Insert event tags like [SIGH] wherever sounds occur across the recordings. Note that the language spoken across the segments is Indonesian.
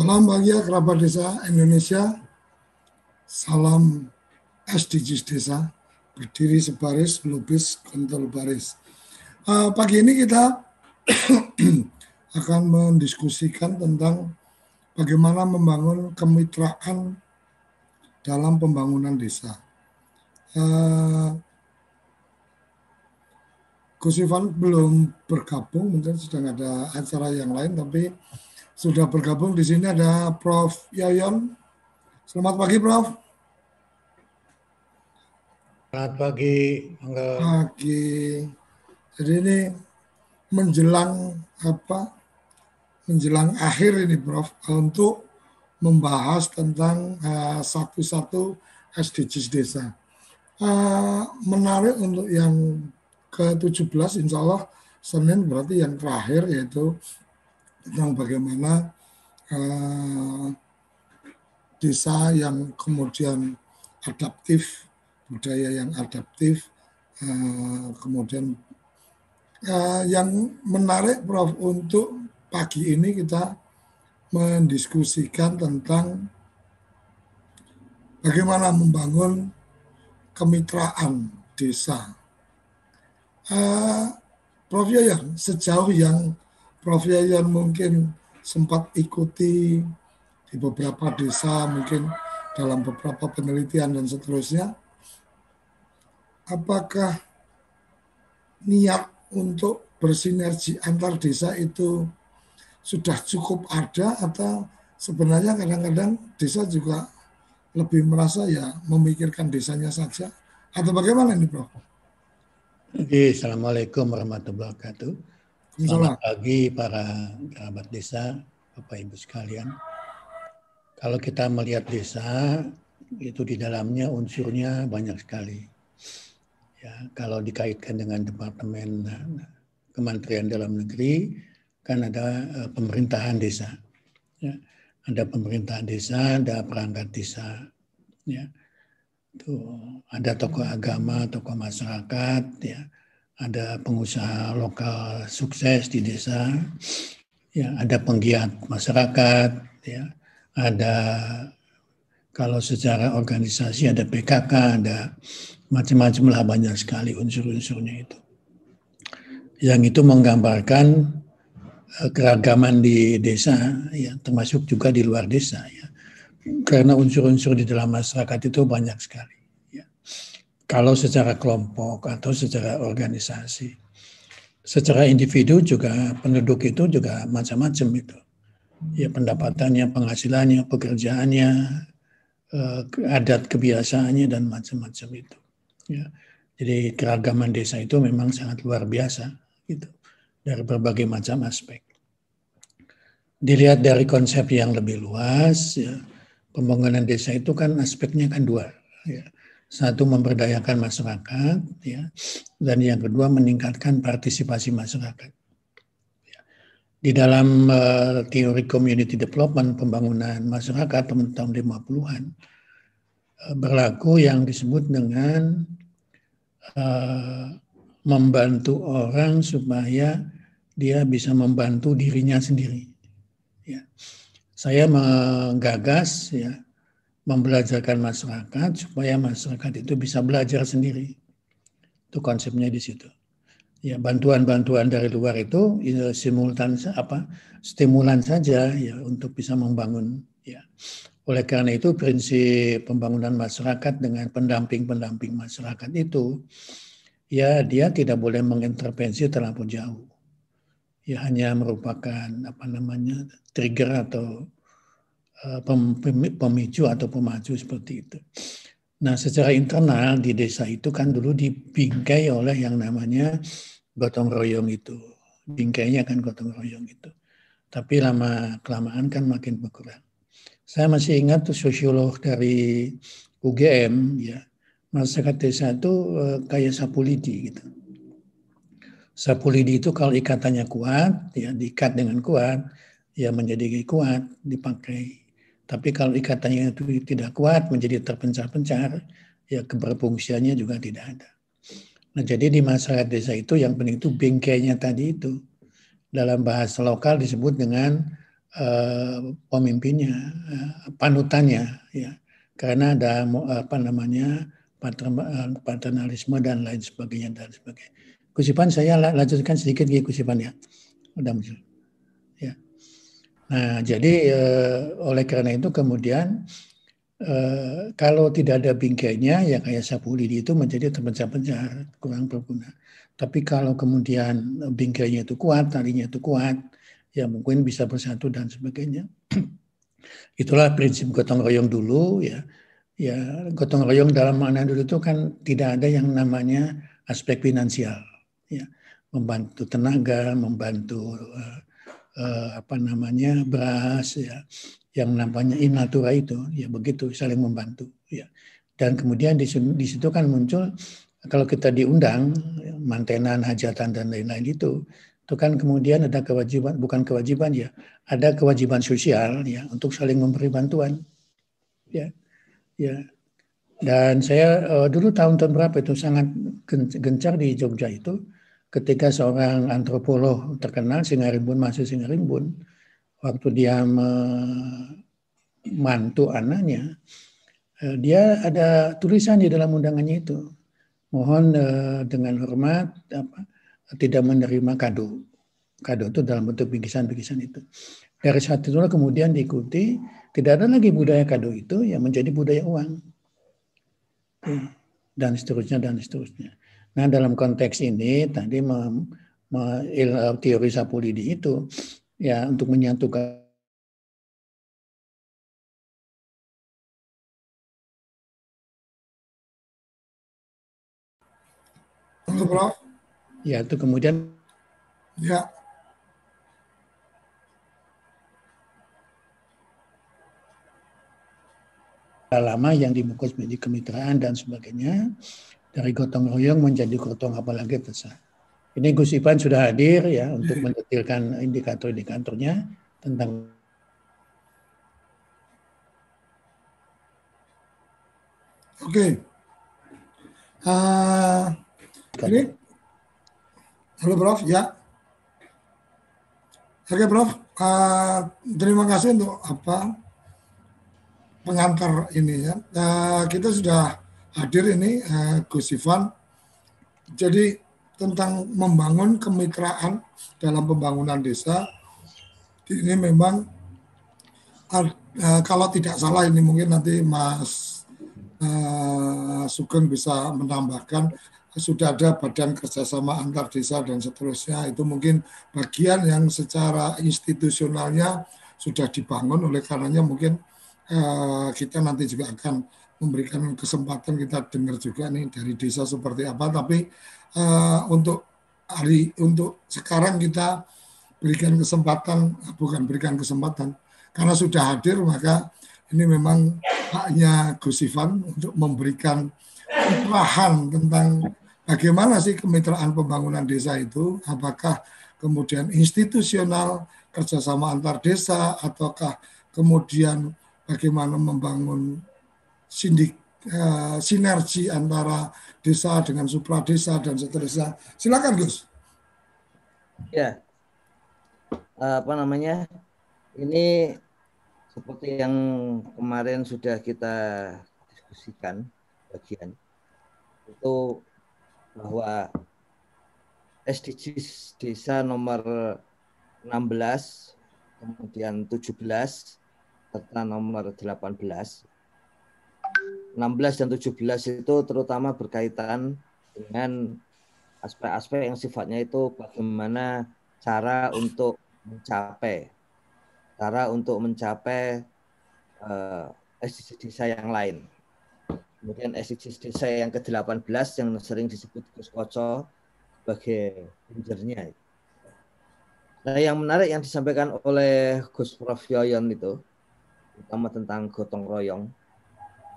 Salam bahagia kerabat desa Indonesia. Salam SDGs desa. Berdiri sebaris, lubis, kontol baris. Uh, pagi ini kita [CLEARS THROAT] akan mendiskusikan tentang bagaimana membangun kemitraan dalam pembangunan desa. Uh, Gus Ivan belum bergabung, mungkin sedang ada acara yang lain, tapi sudah bergabung di sini ada Prof. Yayon. Selamat pagi, Prof. Selamat pagi, Enggak. Pagi. Jadi ini menjelang apa? Menjelang akhir ini, Prof. Untuk membahas tentang satu-satu uh, SDGs desa. Uh, menarik untuk yang ke-17, insya Allah Senin berarti yang terakhir yaitu tentang bagaimana uh, desa yang kemudian adaptif, budaya yang adaptif, uh, kemudian uh, yang menarik Prof untuk pagi ini kita mendiskusikan tentang bagaimana membangun kemitraan desa. Uh, Prof Yayan, sejauh yang Prof Yayan mungkin sempat ikuti di beberapa desa, mungkin dalam beberapa penelitian dan seterusnya. Apakah niat untuk bersinergi antar desa itu sudah cukup ada atau sebenarnya kadang-kadang desa juga lebih merasa ya memikirkan desanya saja atau bagaimana ini Prof? Oke, Assalamualaikum warahmatullahi wabarakatuh. Selamat pagi para kerabat desa, Bapak Ibu sekalian. Kalau kita melihat desa, itu di dalamnya unsurnya banyak sekali. Ya, kalau dikaitkan dengan Departemen Kementerian Dalam Negeri, kan ada pemerintahan desa. Ya, ada pemerintahan desa, ada perangkat desa. Ya, Tuh, ada tokoh agama, tokoh masyarakat, ya, ada pengusaha lokal sukses di desa, ya, ada penggiat masyarakat, ya, ada kalau secara organisasi ada PKK, ada macam-macam lah banyak sekali unsur-unsurnya itu. Yang itu menggambarkan keragaman di desa, ya, termasuk juga di luar desa, ya karena unsur-unsur di dalam masyarakat itu banyak sekali. Kalau secara kelompok atau secara organisasi, secara individu juga penduduk itu juga macam-macam itu. ya pendapatannya, penghasilannya, pekerjaannya, eh, adat kebiasaannya dan macam-macam itu. Ya. Jadi keragaman desa itu memang sangat luar biasa gitu dari berbagai macam aspek. Dilihat dari konsep yang lebih luas, ya, pembangunan desa itu kan aspeknya kan dua. Ya. Satu memberdayakan masyarakat, ya, dan yang kedua meningkatkan partisipasi masyarakat. Ya. Di dalam uh, teori community development pembangunan masyarakat tahun tahun 50-an uh, berlaku yang disebut dengan uh, membantu orang supaya dia bisa membantu dirinya sendiri. Ya. Saya menggagas ya membelajarkan masyarakat supaya masyarakat itu bisa belajar sendiri. Itu konsepnya di situ. Ya, bantuan-bantuan dari luar itu ya, simultan apa stimulan saja ya untuk bisa membangun ya. Oleh karena itu prinsip pembangunan masyarakat dengan pendamping-pendamping masyarakat itu ya dia tidak boleh mengintervensi terlalu jauh. Ya hanya merupakan apa namanya trigger atau pemicu atau pemacu seperti itu. Nah, secara internal di desa itu kan dulu dibingkai oleh yang namanya gotong royong itu. Bingkainya kan gotong royong itu. Tapi lama kelamaan kan makin berkurang. Saya masih ingat tuh sosiolog dari UGM ya masyarakat desa itu uh, kayak sapu lidi gitu. Sapu lidi itu kalau ikatannya kuat, ya diikat dengan kuat, ya menjadi kuat, dipakai. Tapi kalau ikatannya itu tidak kuat, menjadi terpencar-pencar, ya keberfungsiannya juga tidak ada. Nah jadi di masyarakat desa itu yang penting itu bingkainya tadi itu. Dalam bahasa lokal disebut dengan uh, pemimpinnya, uh, panutannya, ya karena ada apa namanya Eh, paternalisme dan lain sebagainya dan sebagainya. Kusipan saya lanjutkan sedikit Kusipan ya. Udah muncul. Nah, jadi eh, oleh karena itu kemudian eh, kalau tidak ada bingkainya ya kayak sapu lidi itu menjadi terpencah-pencah, kurang berguna. Tapi kalau kemudian bingkainya itu kuat, talinya itu kuat, ya mungkin bisa bersatu dan sebagainya. [CLEARS THROAT] Itulah prinsip gotong royong dulu ya ya gotong royong dalam makna dulu itu kan tidak ada yang namanya aspek finansial ya membantu tenaga membantu uh, uh, apa namanya beras ya yang namanya inatura itu ya begitu saling membantu ya dan kemudian di, di situ kan muncul kalau kita diundang mantenan hajatan dan lain-lain itu itu kan kemudian ada kewajiban bukan kewajiban ya ada kewajiban sosial ya untuk saling memberi bantuan ya Ya. Dan saya uh, dulu tahun-tahun berapa itu sangat gencar di Jogja itu ketika seorang antropolog terkenal Singarimbun masih Singarimbun waktu dia memantu anaknya uh, dia ada tulisan di dalam undangannya itu mohon uh, dengan hormat apa tidak menerima kado kado itu dalam bentuk bingkisan-bingkisan itu dari saat itu kemudian diikuti, tidak ada lagi budaya kado itu yang menjadi budaya uang. Dan seterusnya, dan seterusnya. Nah dalam konteks ini tadi mem, me, teori Sapulidi itu ya untuk menyatukan Prof. Ya, itu kemudian Ya, lama yang dibungkus menjadi kemitraan dan sebagainya dari gotong royong menjadi gotong apalagi besar. Ini Gus Ipan sudah hadir ya untuk mendetilkan indikator-indikatornya tentang Oke. Okay. Uh, ini Halo Prof, ya. Oke Prof, uh, terima kasih untuk apa pengantar ini ya. Nah, kita sudah hadir ini uh, Gus Ivan. Jadi tentang membangun kemitraan dalam pembangunan desa ini memang uh, kalau tidak salah ini mungkin nanti Mas uh, Sugeng bisa menambahkan sudah ada badan kerjasama antar desa dan seterusnya itu mungkin bagian yang secara institusionalnya sudah dibangun oleh karenanya mungkin uh, kita nanti juga akan memberikan kesempatan kita dengar juga nih dari desa seperti apa. Tapi uh, untuk hari untuk sekarang kita berikan kesempatan bukan berikan kesempatan. Karena sudah hadir maka ini memang haknya Gus Ivan untuk memberikan pencerahan tentang bagaimana sih kemitraan pembangunan desa itu. Apakah kemudian institusional kerjasama antar desa ataukah kemudian bagaimana membangun sindik uh, sinergi antara desa dengan supra desa dan seterusnya. Silakan Gus. Ya, apa namanya? Ini seperti yang kemarin sudah kita diskusikan bagian itu bahwa SDGs desa nomor 16, kemudian 17, serta nomor 18. 16 dan 17 itu terutama berkaitan dengan aspek-aspek yang sifatnya itu bagaimana cara untuk mencapai cara untuk mencapai uh, SDGs desa yang lain. Kemudian SDGs desa yang ke-18 yang sering disebut Gus Koco sebagai pinjernya. Nah, yang menarik yang disampaikan oleh Gus Prof Yoyon itu, terutama tentang gotong royong.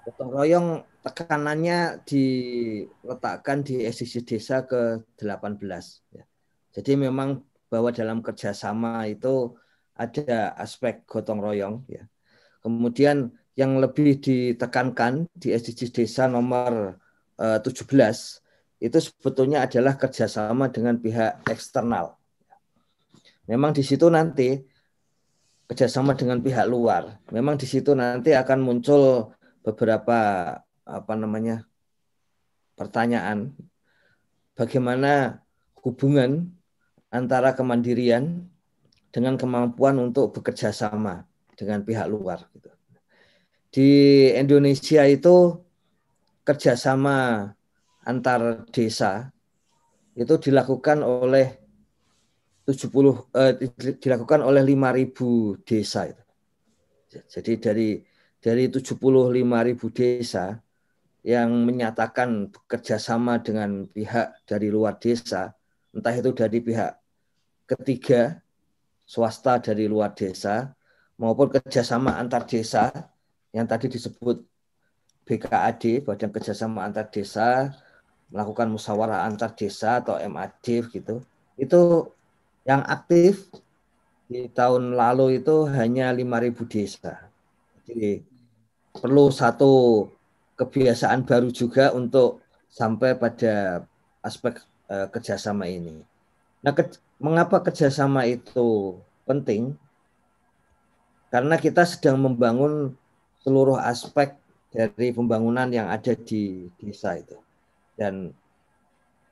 Gotong royong tekanannya diletakkan di SDGs desa ke-18. Ya. Jadi memang bahwa dalam kerjasama itu ada aspek gotong royong. Ya. Kemudian yang lebih ditekankan di SDGs desa nomor uh, eh, 17 itu sebetulnya adalah kerjasama dengan pihak eksternal. Memang di situ nanti kerjasama dengan pihak luar. Memang di situ nanti akan muncul beberapa apa namanya pertanyaan bagaimana hubungan antara kemandirian dengan kemampuan untuk bekerja sama dengan pihak luar. Gitu. Di Indonesia itu kerjasama antar desa itu dilakukan oleh 70 eh, dilakukan oleh 5000 desa itu. Jadi dari dari 75.000 desa yang menyatakan kerjasama dengan pihak dari luar desa, entah itu dari pihak ketiga, swasta dari luar desa, maupun kerjasama antar desa yang tadi disebut BKAD, Badan Kerjasama Antar Desa, melakukan musyawarah antar desa atau MAD gitu. Itu yang aktif di tahun lalu itu hanya 5.000 desa. Jadi perlu satu kebiasaan baru juga untuk sampai pada aspek uh, kerjasama ini. Nah, ke, mengapa kerjasama itu penting? Karena kita sedang membangun seluruh aspek dari pembangunan yang ada di desa itu dan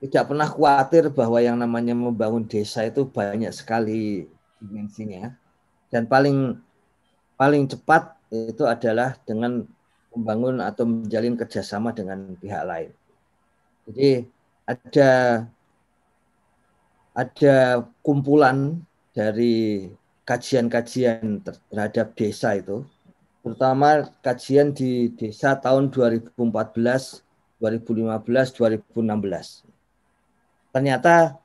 tidak pernah khawatir bahwa yang namanya membangun desa itu banyak sekali dimensinya dan paling paling cepat itu adalah dengan membangun atau menjalin kerjasama dengan pihak lain. Jadi ada ada kumpulan dari kajian-kajian terhadap desa itu, terutama kajian di desa tahun 2014 2015 2016 ternyata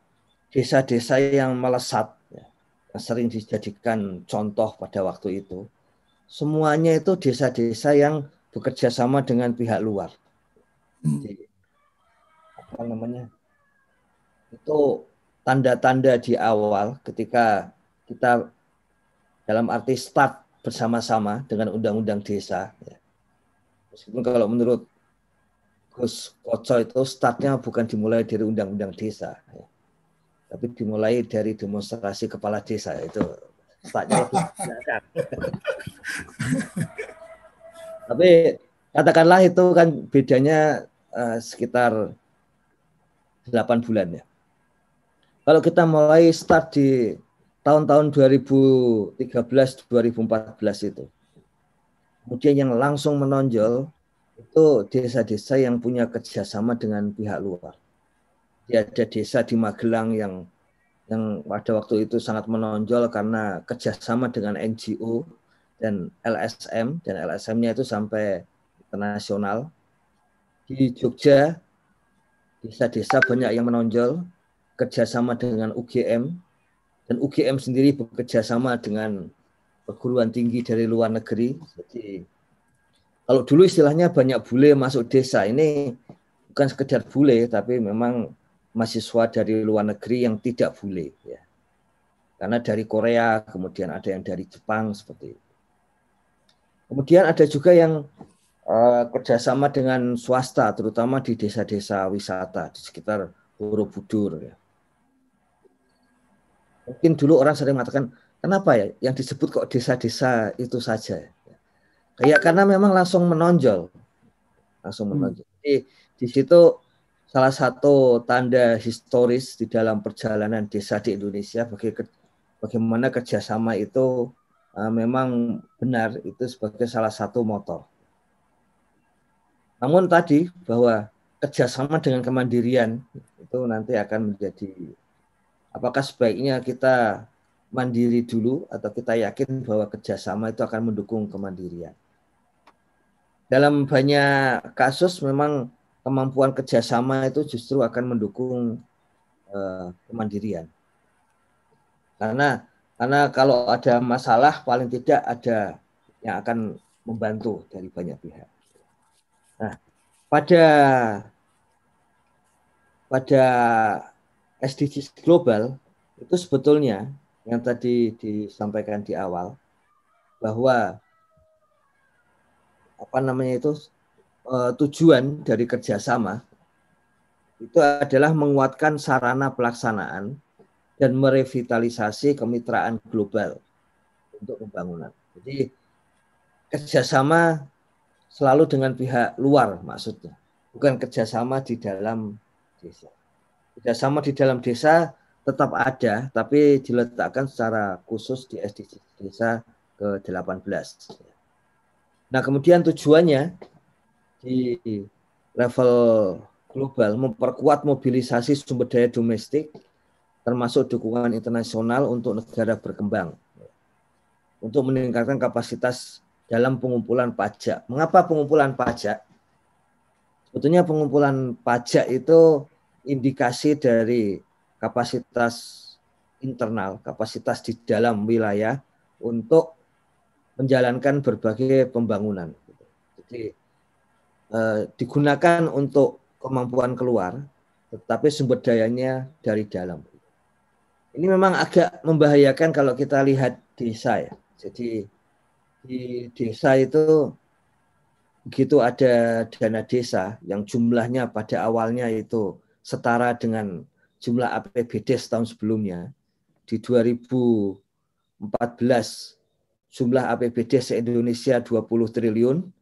desa-desa yang melesat ya, yang sering dijadikan contoh pada waktu itu semuanya itu desa-desa yang bekerja sama dengan pihak luar Jadi, apa namanya itu tanda-tanda di awal ketika kita dalam arti start bersama-sama dengan undang-undang desa ya. meskipun kalau menurut Gus Koco itu startnya bukan dimulai dari undang-undang desa, ya. tapi dimulai dari demonstrasi kepala desa itu startnya lebih tapi katakanlah itu kan bedanya uh, sekitar 8 bulan ya. Kalau kita mulai start di tahun-tahun 2013 2014 itu. Kemudian yang langsung menonjol itu desa-desa yang punya kerjasama dengan pihak luar. Ya, ada desa di Magelang yang yang pada waktu itu sangat menonjol karena kerjasama dengan NGO dan LSM dan LSM-nya itu sampai internasional. Di Jogja desa-desa banyak yang menonjol kerjasama dengan UGM dan UGM sendiri bekerjasama dengan perguruan tinggi dari luar negeri. Jadi kalau dulu istilahnya banyak bule masuk desa ini bukan sekedar bule tapi memang mahasiswa dari luar negeri yang tidak bule ya. Karena dari Korea, kemudian ada yang dari Jepang seperti itu. Kemudian ada juga yang uh, kerjasama dengan swasta, terutama di desa-desa wisata di sekitar Borobudur. Ya. Mungkin dulu orang sering mengatakan, kenapa ya yang disebut kok desa-desa itu saja? Kayak karena memang langsung menonjol, langsung menonjol. Jadi di situ salah satu tanda historis di dalam perjalanan desa di Indonesia bagaimana kerjasama itu uh, memang benar itu sebagai salah satu motor. Namun tadi bahwa kerjasama dengan kemandirian itu nanti akan menjadi apakah sebaiknya kita mandiri dulu atau kita yakin bahwa kerjasama itu akan mendukung kemandirian. Dalam banyak kasus memang kemampuan kerjasama itu justru akan mendukung uh, kemandirian. Karena karena kalau ada masalah paling tidak ada yang akan membantu dari banyak pihak. Nah, pada pada SDGs global itu sebetulnya yang tadi disampaikan di awal bahwa apa namanya itu uh, tujuan dari kerjasama itu adalah menguatkan sarana pelaksanaan dan merevitalisasi kemitraan global untuk pembangunan. Jadi kerjasama selalu dengan pihak luar maksudnya, bukan kerjasama di dalam desa. Kerjasama di dalam desa tetap ada, tapi diletakkan secara khusus di SDG desa ke-18. Nah kemudian tujuannya di level global memperkuat mobilisasi sumber daya domestik termasuk dukungan internasional untuk negara berkembang untuk meningkatkan kapasitas dalam pengumpulan pajak. Mengapa pengumpulan pajak? Sebetulnya pengumpulan pajak itu indikasi dari kapasitas internal, kapasitas di dalam wilayah untuk menjalankan berbagai pembangunan. Jadi eh, digunakan untuk kemampuan keluar, tetapi sumber dayanya dari dalam. Ini memang agak membahayakan kalau kita lihat desa ya. Jadi di desa itu begitu ada dana desa yang jumlahnya pada awalnya itu setara dengan jumlah APBD tahun sebelumnya. Di 2014 jumlah APBD se-Indonesia 20 triliun.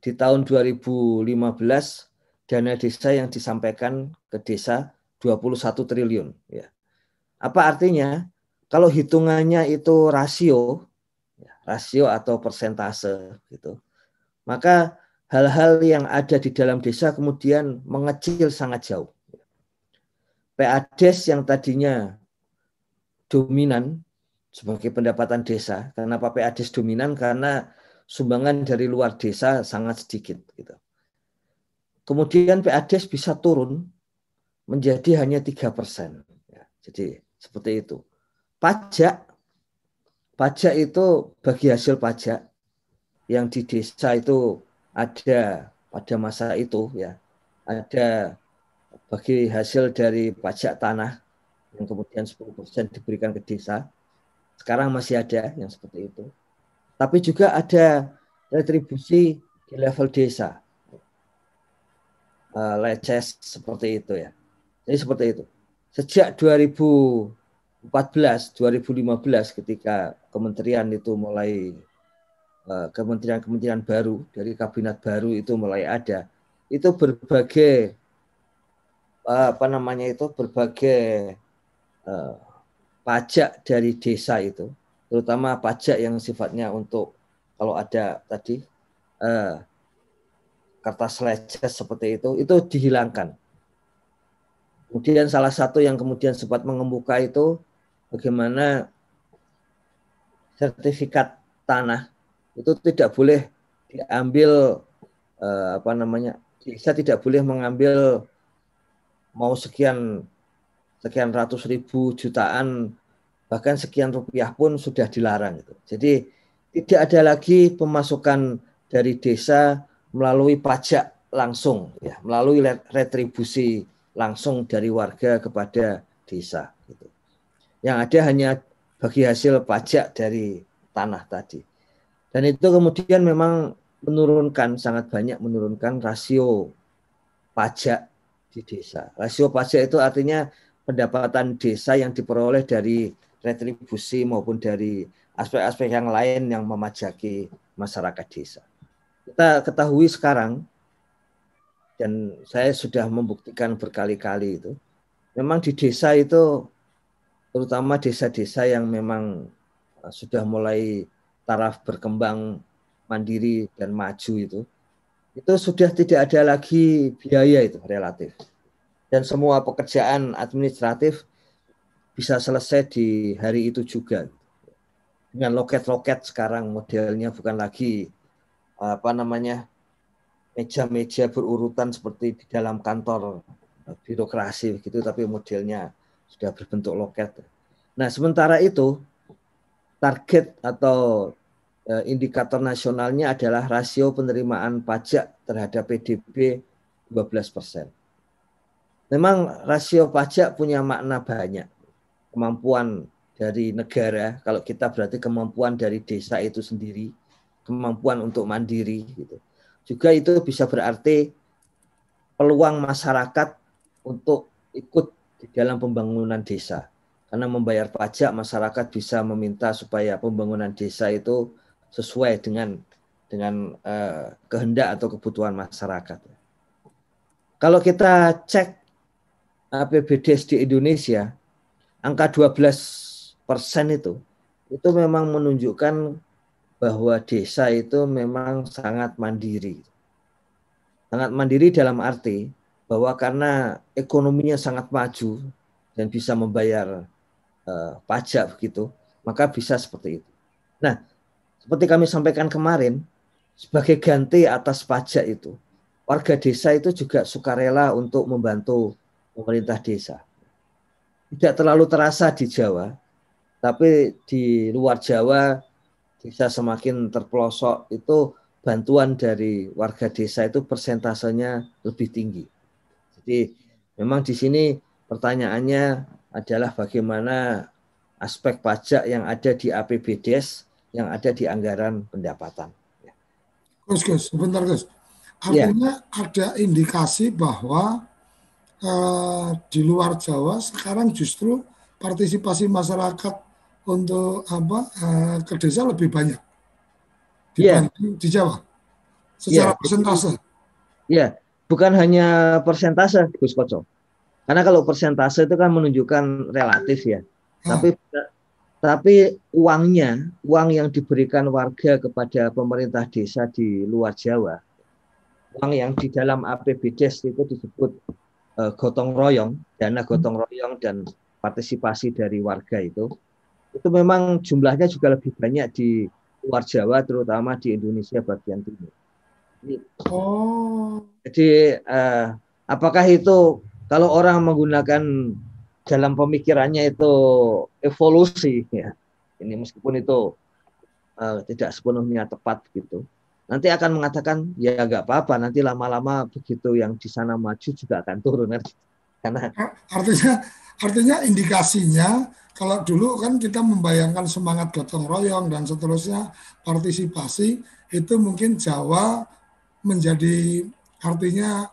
Di tahun 2015 dana desa yang disampaikan ke desa 21 triliun ya. Apa artinya? Kalau hitungannya itu rasio, ya, rasio atau persentase gitu, maka hal-hal yang ada di dalam desa kemudian mengecil sangat jauh. PADES yang tadinya dominan sebagai pendapatan desa. Kenapa PADES dominan? Karena sumbangan dari luar desa sangat sedikit. Gitu. Kemudian PADES bisa turun menjadi hanya tiga persen. Ya, jadi seperti itu. Pajak, pajak itu bagi hasil pajak yang di desa itu ada pada masa itu ya, ada bagi hasil dari pajak tanah yang kemudian 10% diberikan ke desa. Sekarang masih ada yang seperti itu. Tapi juga ada retribusi di level desa. Uh, leces seperti itu ya. Jadi seperti itu sejak 2014 2015 ketika kementerian itu mulai eh, kementerian-kementerian baru dari kabinet baru itu mulai ada itu berbagai eh, apa namanya itu berbagai uh, pajak dari desa itu terutama pajak yang sifatnya untuk kalau ada tadi uh, kertas lecet seperti itu itu dihilangkan. Kemudian salah satu yang kemudian sempat mengemuka itu bagaimana sertifikat tanah itu tidak boleh diambil eh, apa namanya desa tidak boleh mengambil mau sekian sekian ratus ribu jutaan bahkan sekian rupiah pun sudah dilarang itu. Jadi tidak ada lagi pemasukan dari desa melalui pajak langsung ya, melalui retribusi langsung dari warga kepada desa gitu. Yang ada hanya bagi hasil pajak dari tanah tadi. Dan itu kemudian memang menurunkan sangat banyak menurunkan rasio pajak di desa. Rasio pajak itu artinya pendapatan desa yang diperoleh dari retribusi maupun dari aspek-aspek yang lain yang memajaki masyarakat desa. Kita ketahui sekarang dan saya sudah membuktikan berkali-kali itu memang di desa itu terutama desa-desa yang memang sudah mulai taraf berkembang mandiri dan maju itu itu sudah tidak ada lagi biaya itu relatif dan semua pekerjaan administratif bisa selesai di hari itu juga dengan loket-loket sekarang modelnya bukan lagi apa namanya meja-meja berurutan seperti di dalam kantor birokrasi begitu tapi modelnya sudah berbentuk loket. Nah, sementara itu target atau Eh, indikator nasionalnya adalah rasio penerimaan pajak terhadap PDB 12 persen. Memang rasio pajak punya makna banyak. Kemampuan dari negara, kalau kita berarti kemampuan dari desa itu sendiri, kemampuan untuk mandiri. Gitu. Juga itu bisa berarti peluang masyarakat untuk ikut di dalam pembangunan desa. Karena membayar pajak, masyarakat bisa meminta supaya pembangunan desa itu sesuai dengan dengan uh, kehendak atau kebutuhan masyarakat. Kalau kita cek APBDes di Indonesia, angka 12 persen itu, itu memang menunjukkan bahwa desa itu memang sangat mandiri. Sangat mandiri dalam arti bahwa karena ekonominya sangat maju dan bisa membayar uh, pajak begitu, maka bisa seperti itu. Nah, seperti kami sampaikan kemarin, sebagai ganti atas pajak itu, warga desa itu juga sukarela untuk membantu pemerintah desa. Tidak terlalu terasa di Jawa, tapi di luar Jawa desa semakin terpelosok itu bantuan dari warga desa itu persentasenya lebih tinggi. Jadi memang di sini pertanyaannya adalah bagaimana aspek pajak yang ada di APBDes yang ada di anggaran pendapatan. Gus, Gus, sebentar Gus. Artinya ya. ada indikasi bahwa uh, di luar Jawa sekarang justru partisipasi masyarakat untuk apa uh, ke desa lebih banyak iya. dibanding ya. di Jawa secara ya. persentase. Iya, bukan hanya persentase Gus Koco. Karena kalau persentase itu kan menunjukkan relatif ya. Ah. Tapi tapi uangnya, uang yang diberikan warga kepada pemerintah desa di luar Jawa, uang yang di dalam APBDes itu disebut uh, gotong royong, dana gotong royong dan partisipasi dari warga itu, itu memang jumlahnya juga lebih banyak di luar Jawa, terutama di Indonesia bagian timur. Oh. Jadi uh, apakah itu kalau orang menggunakan dalam pemikirannya itu evolusi ya ini meskipun itu uh, tidak sepenuhnya tepat gitu nanti akan mengatakan ya nggak apa-apa nanti lama-lama begitu yang di sana maju juga akan turun [LAUGHS] karena artinya artinya indikasinya kalau dulu kan kita membayangkan semangat gotong royong dan seterusnya partisipasi itu mungkin Jawa menjadi artinya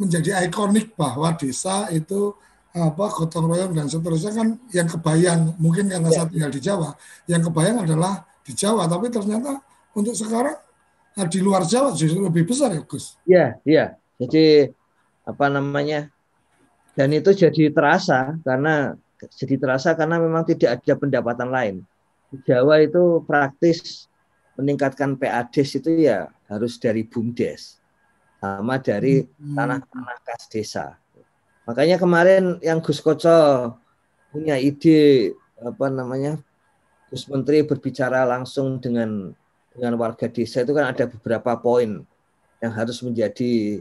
menjadi ikonik bahwa desa itu apa gotong royong dan seterusnya kan yang kebayang mungkin karena ya. saya tinggal di Jawa yang kebayang adalah di Jawa tapi ternyata untuk sekarang di luar Jawa justru lebih besar ya Gus. Iya iya jadi apa namanya dan itu jadi terasa karena jadi terasa karena memang tidak ada pendapatan lain di Jawa itu praktis meningkatkan PADES itu ya harus dari BUMDes sama dari hmm. tanah-tanah kas desa Makanya kemarin yang Gus Koco punya ide apa namanya Gus Menteri berbicara langsung dengan dengan warga desa itu kan ada beberapa poin yang harus menjadi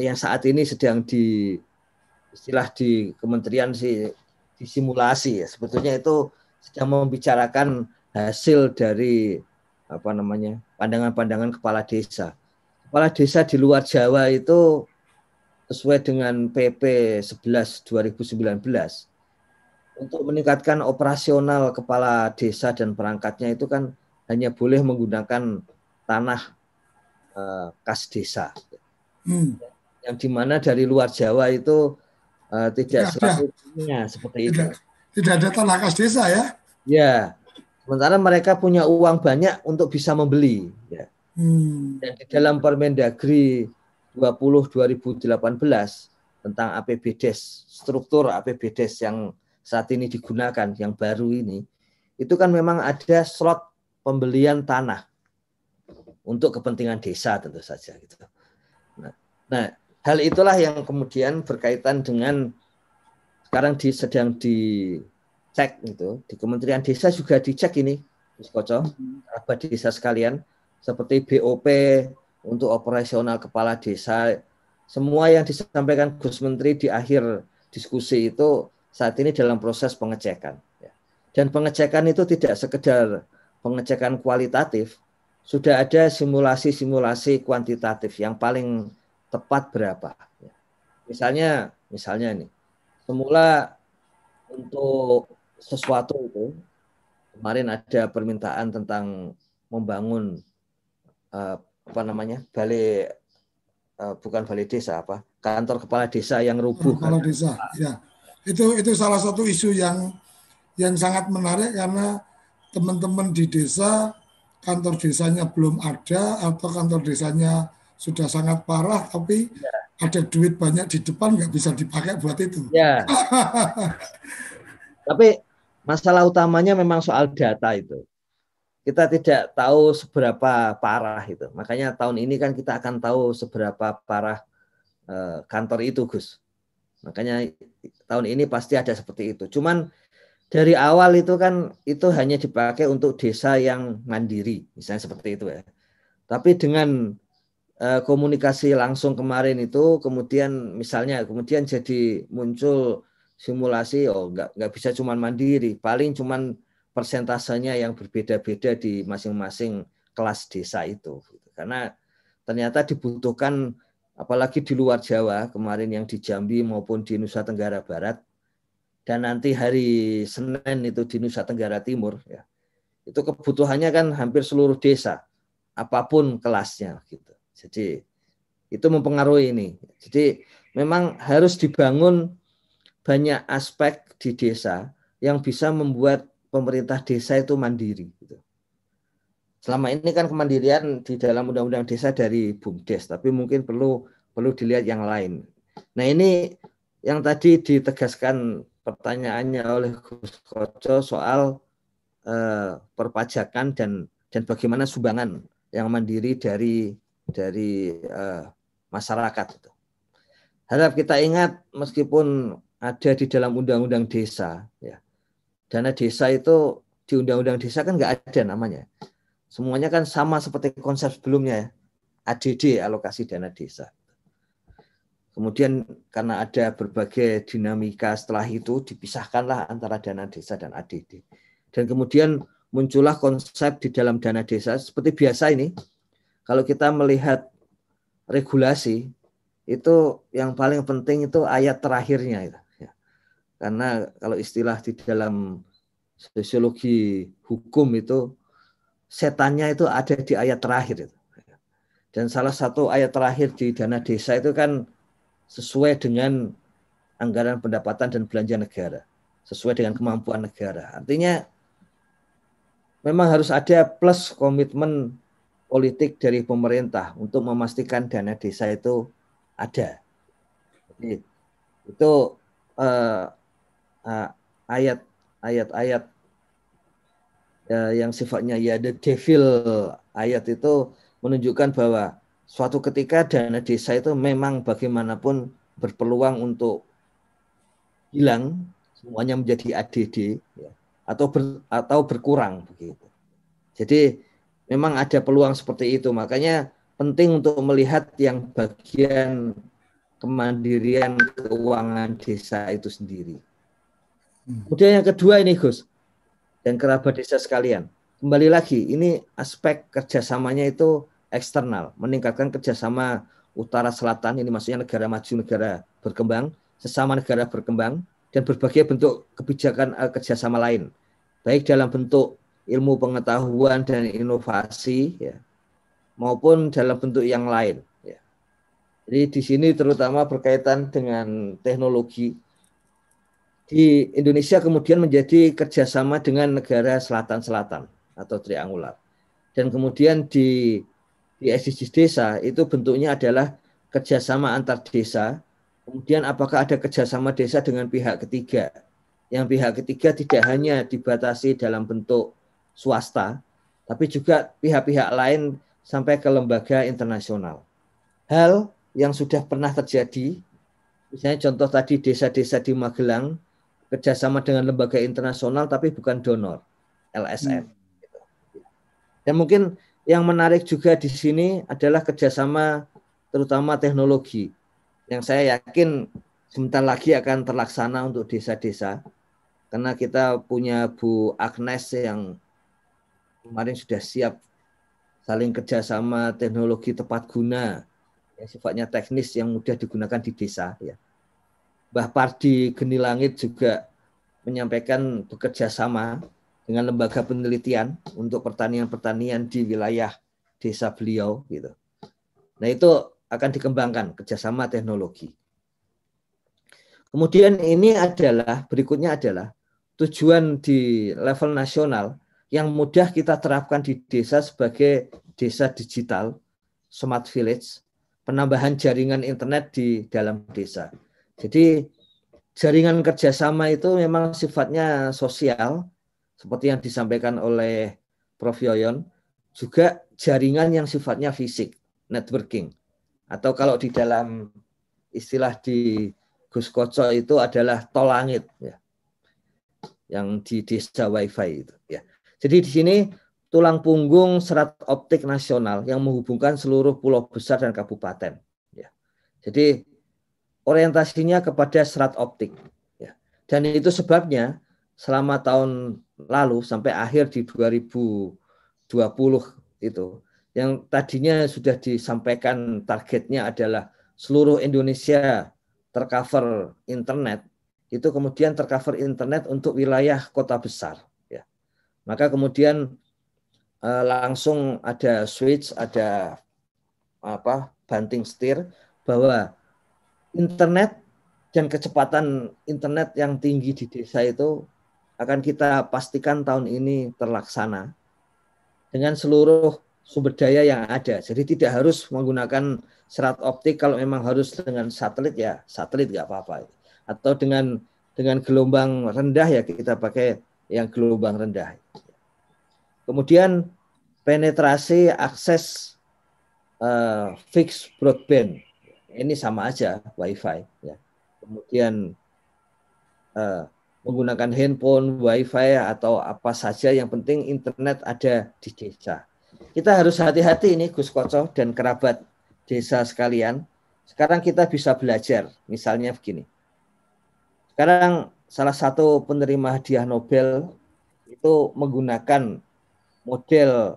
yang saat ini sedang di istilah di kementerian sih disimulasi. Ya sebetulnya itu sedang membicarakan hasil dari apa namanya pandangan-pandangan kepala desa. Kepala desa di luar Jawa itu sesuai dengan PP 11 2019 untuk meningkatkan operasional kepala desa dan perangkatnya itu kan hanya boleh menggunakan tanah uh, kas desa. Hmm. Yang di mana dari luar Jawa itu uh, tidak selalunya seperti tidak, itu. Tidak ada tanah kas desa ya? Ya. Sementara mereka punya uang banyak untuk bisa membeli. Ya. Hmm. Dan di dalam Permendagri 20 2018 tentang APBDes, struktur APBDes yang saat ini digunakan, yang baru ini, itu kan memang ada slot pembelian tanah untuk kepentingan desa tentu saja gitu. Nah, nah hal itulah yang kemudian berkaitan dengan sekarang di, sedang dicek gitu di Kementerian Desa juga dicek ini Gus Koco, apa desa sekalian seperti BOP untuk operasional kepala desa semua yang disampaikan Gus Menteri di akhir diskusi itu saat ini dalam proses pengecekan ya. dan pengecekan itu tidak sekedar pengecekan kualitatif, sudah ada simulasi-simulasi kuantitatif yang paling tepat berapa. Misalnya, misalnya ini, semula untuk sesuatu itu kemarin ada permintaan tentang membangun uh, apa namanya balai uh, bukan balai desa apa kantor kepala desa yang rubuh kepala desa ya itu itu salah satu isu yang yang sangat menarik karena teman-teman di desa kantor desanya belum ada atau kantor desanya sudah sangat parah tapi ya. ada duit banyak di depan nggak bisa dipakai buat itu. Ya. [LAUGHS] tapi masalah utamanya memang soal data itu. Kita tidak tahu seberapa parah itu. Makanya tahun ini kan kita akan tahu seberapa parah eh, kantor itu, Gus. Makanya tahun ini pasti ada seperti itu. Cuman dari awal itu kan itu hanya dipakai untuk desa yang mandiri, misalnya seperti itu ya. Tapi dengan uh, komunikasi langsung kemarin itu kemudian misalnya kemudian jadi muncul simulasi oh nggak nggak bisa cuma mandiri, paling cuma persentasenya yang berbeda-beda di masing-masing kelas desa itu. Karena ternyata dibutuhkan apalagi di luar Jawa kemarin yang di Jambi maupun di Nusa Tenggara Barat dan nanti hari Senin itu di Nusa Tenggara Timur ya itu kebutuhannya kan hampir seluruh desa apa pun kelasnya gitu. Jadi itu mempengaruhi ini. Jadi memang harus dibangun banyak aspek di desa yang bisa membuat pemerintah desa itu mandiri gitu. selama ini kan kemandirian di dalam undang-undang desa dari BUMDes tapi mungkin perlu perlu dilihat yang lain. Nah ini yang tadi ditegaskan pertanyaannya oleh Gus Koco soal uh, perpajakan dan dan bagaimana sumbangan yang mandiri dari dari uh, masyarakat itu. Harap kita ingat meskipun ada di dalam undang-undang desa, ya dana desa itu di undang-undang desa kan nggak ada namanya. Semuanya kan sama seperti konsep sebelumnya, ya. ADD alokasi dana desa. Kemudian karena ada berbagai dinamika setelah itu dipisahkanlah antara dana desa dan ADD. Dan kemudian muncullah konsep di dalam dana desa seperti biasa ini. Kalau kita melihat regulasi itu yang paling penting itu ayat terakhirnya itu. Ya. Karena kalau istilah di dalam sosiologi hukum itu setannya itu ada di ayat terakhir itu. Dan salah satu ayat terakhir di dana desa itu kan sesuai dengan anggaran pendapatan dan belanja negara, sesuai dengan kemampuan negara. Artinya memang harus ada plus komitmen politik dari pemerintah untuk memastikan dana desa itu ada. Jadi, itu uh, uh, ayat ayat-ayat uh, yang sifatnya ya the devil ayat itu menunjukkan bahwa suatu ketika dana desa itu memang bagaimanapun berpeluang untuk hilang semuanya menjadi ADD ya. atau ber, atau berkurang begitu. Jadi memang ada peluang seperti itu. Makanya penting untuk melihat yang bagian kemandirian keuangan desa itu sendiri. Kemudian yang kedua ini Gus dan kerabat desa sekalian. Kembali lagi, ini aspek kerjasamanya itu eksternal, meningkatkan kerjasama utara selatan, ini maksudnya negara maju, negara berkembang, sesama negara berkembang, dan berbagai bentuk kebijakan uh, kerjasama lain, baik dalam bentuk ilmu pengetahuan dan inovasi, ya, maupun dalam bentuk yang lain. Ya. Jadi di sini terutama berkaitan dengan teknologi. Di Indonesia kemudian menjadi kerjasama dengan negara selatan-selatan atau triangular. Dan kemudian di di SDGs desa itu bentuknya adalah kerjasama antar desa. Kemudian apakah ada kerjasama desa dengan pihak ketiga? Yang pihak ketiga tidak hanya dibatasi dalam bentuk swasta, tapi juga pihak-pihak lain sampai ke lembaga internasional. Hal yang sudah pernah terjadi, misalnya contoh tadi desa-desa di Magelang, kerjasama dengan lembaga internasional tapi bukan donor, LSM. Hmm. Dan mungkin yang menarik juga di sini adalah kerjasama terutama teknologi yang saya yakin sebentar lagi akan terlaksana untuk desa-desa karena kita punya Bu Agnes yang kemarin sudah siap saling kerjasama teknologi tepat guna yang sifatnya teknis yang mudah digunakan di desa ya. Mbah Pardi Geni Langit juga menyampaikan bekerja sama dengan lembaga penelitian untuk pertanian-pertanian di wilayah desa beliau gitu. Nah itu akan dikembangkan kerjasama teknologi. Kemudian ini adalah berikutnya adalah tujuan di level nasional yang mudah kita terapkan di desa sebagai desa digital, smart village, penambahan jaringan internet di dalam desa. Jadi jaringan kerjasama itu memang sifatnya sosial, seperti yang disampaikan oleh Prof. Yoyon, juga jaringan yang sifatnya fisik, networking. Atau kalau di dalam istilah di Gus Koco itu adalah tol langit, ya. yang di desa wifi itu. Ya. Jadi di sini tulang punggung serat optik nasional yang menghubungkan seluruh pulau besar dan kabupaten. Ya. Jadi orientasinya kepada serat optik. Ya. Dan itu sebabnya selama tahun lalu sampai akhir di 2020 itu. Yang tadinya sudah disampaikan targetnya adalah seluruh Indonesia tercover internet itu kemudian tercover internet untuk wilayah kota besar maka kemudian uh, langsung ada switch, ada apa banting setir bahwa internet dan kecepatan internet yang tinggi di desa itu akan kita pastikan tahun ini terlaksana dengan seluruh sumber daya yang ada. Jadi tidak harus menggunakan serat optik kalau memang harus dengan satelit ya satelit nggak apa-apa. Atau dengan dengan gelombang rendah ya kita pakai yang gelombang rendah. Kemudian penetrasi akses uh, fixed broadband ini sama aja WiFi. Ya. Kemudian uh, menggunakan handphone, WiFi atau apa saja yang penting internet ada di desa. Kita harus hati-hati ini Gus Koco dan kerabat desa sekalian. Sekarang kita bisa belajar, misalnya begini. Sekarang salah satu penerima hadiah Nobel itu menggunakan model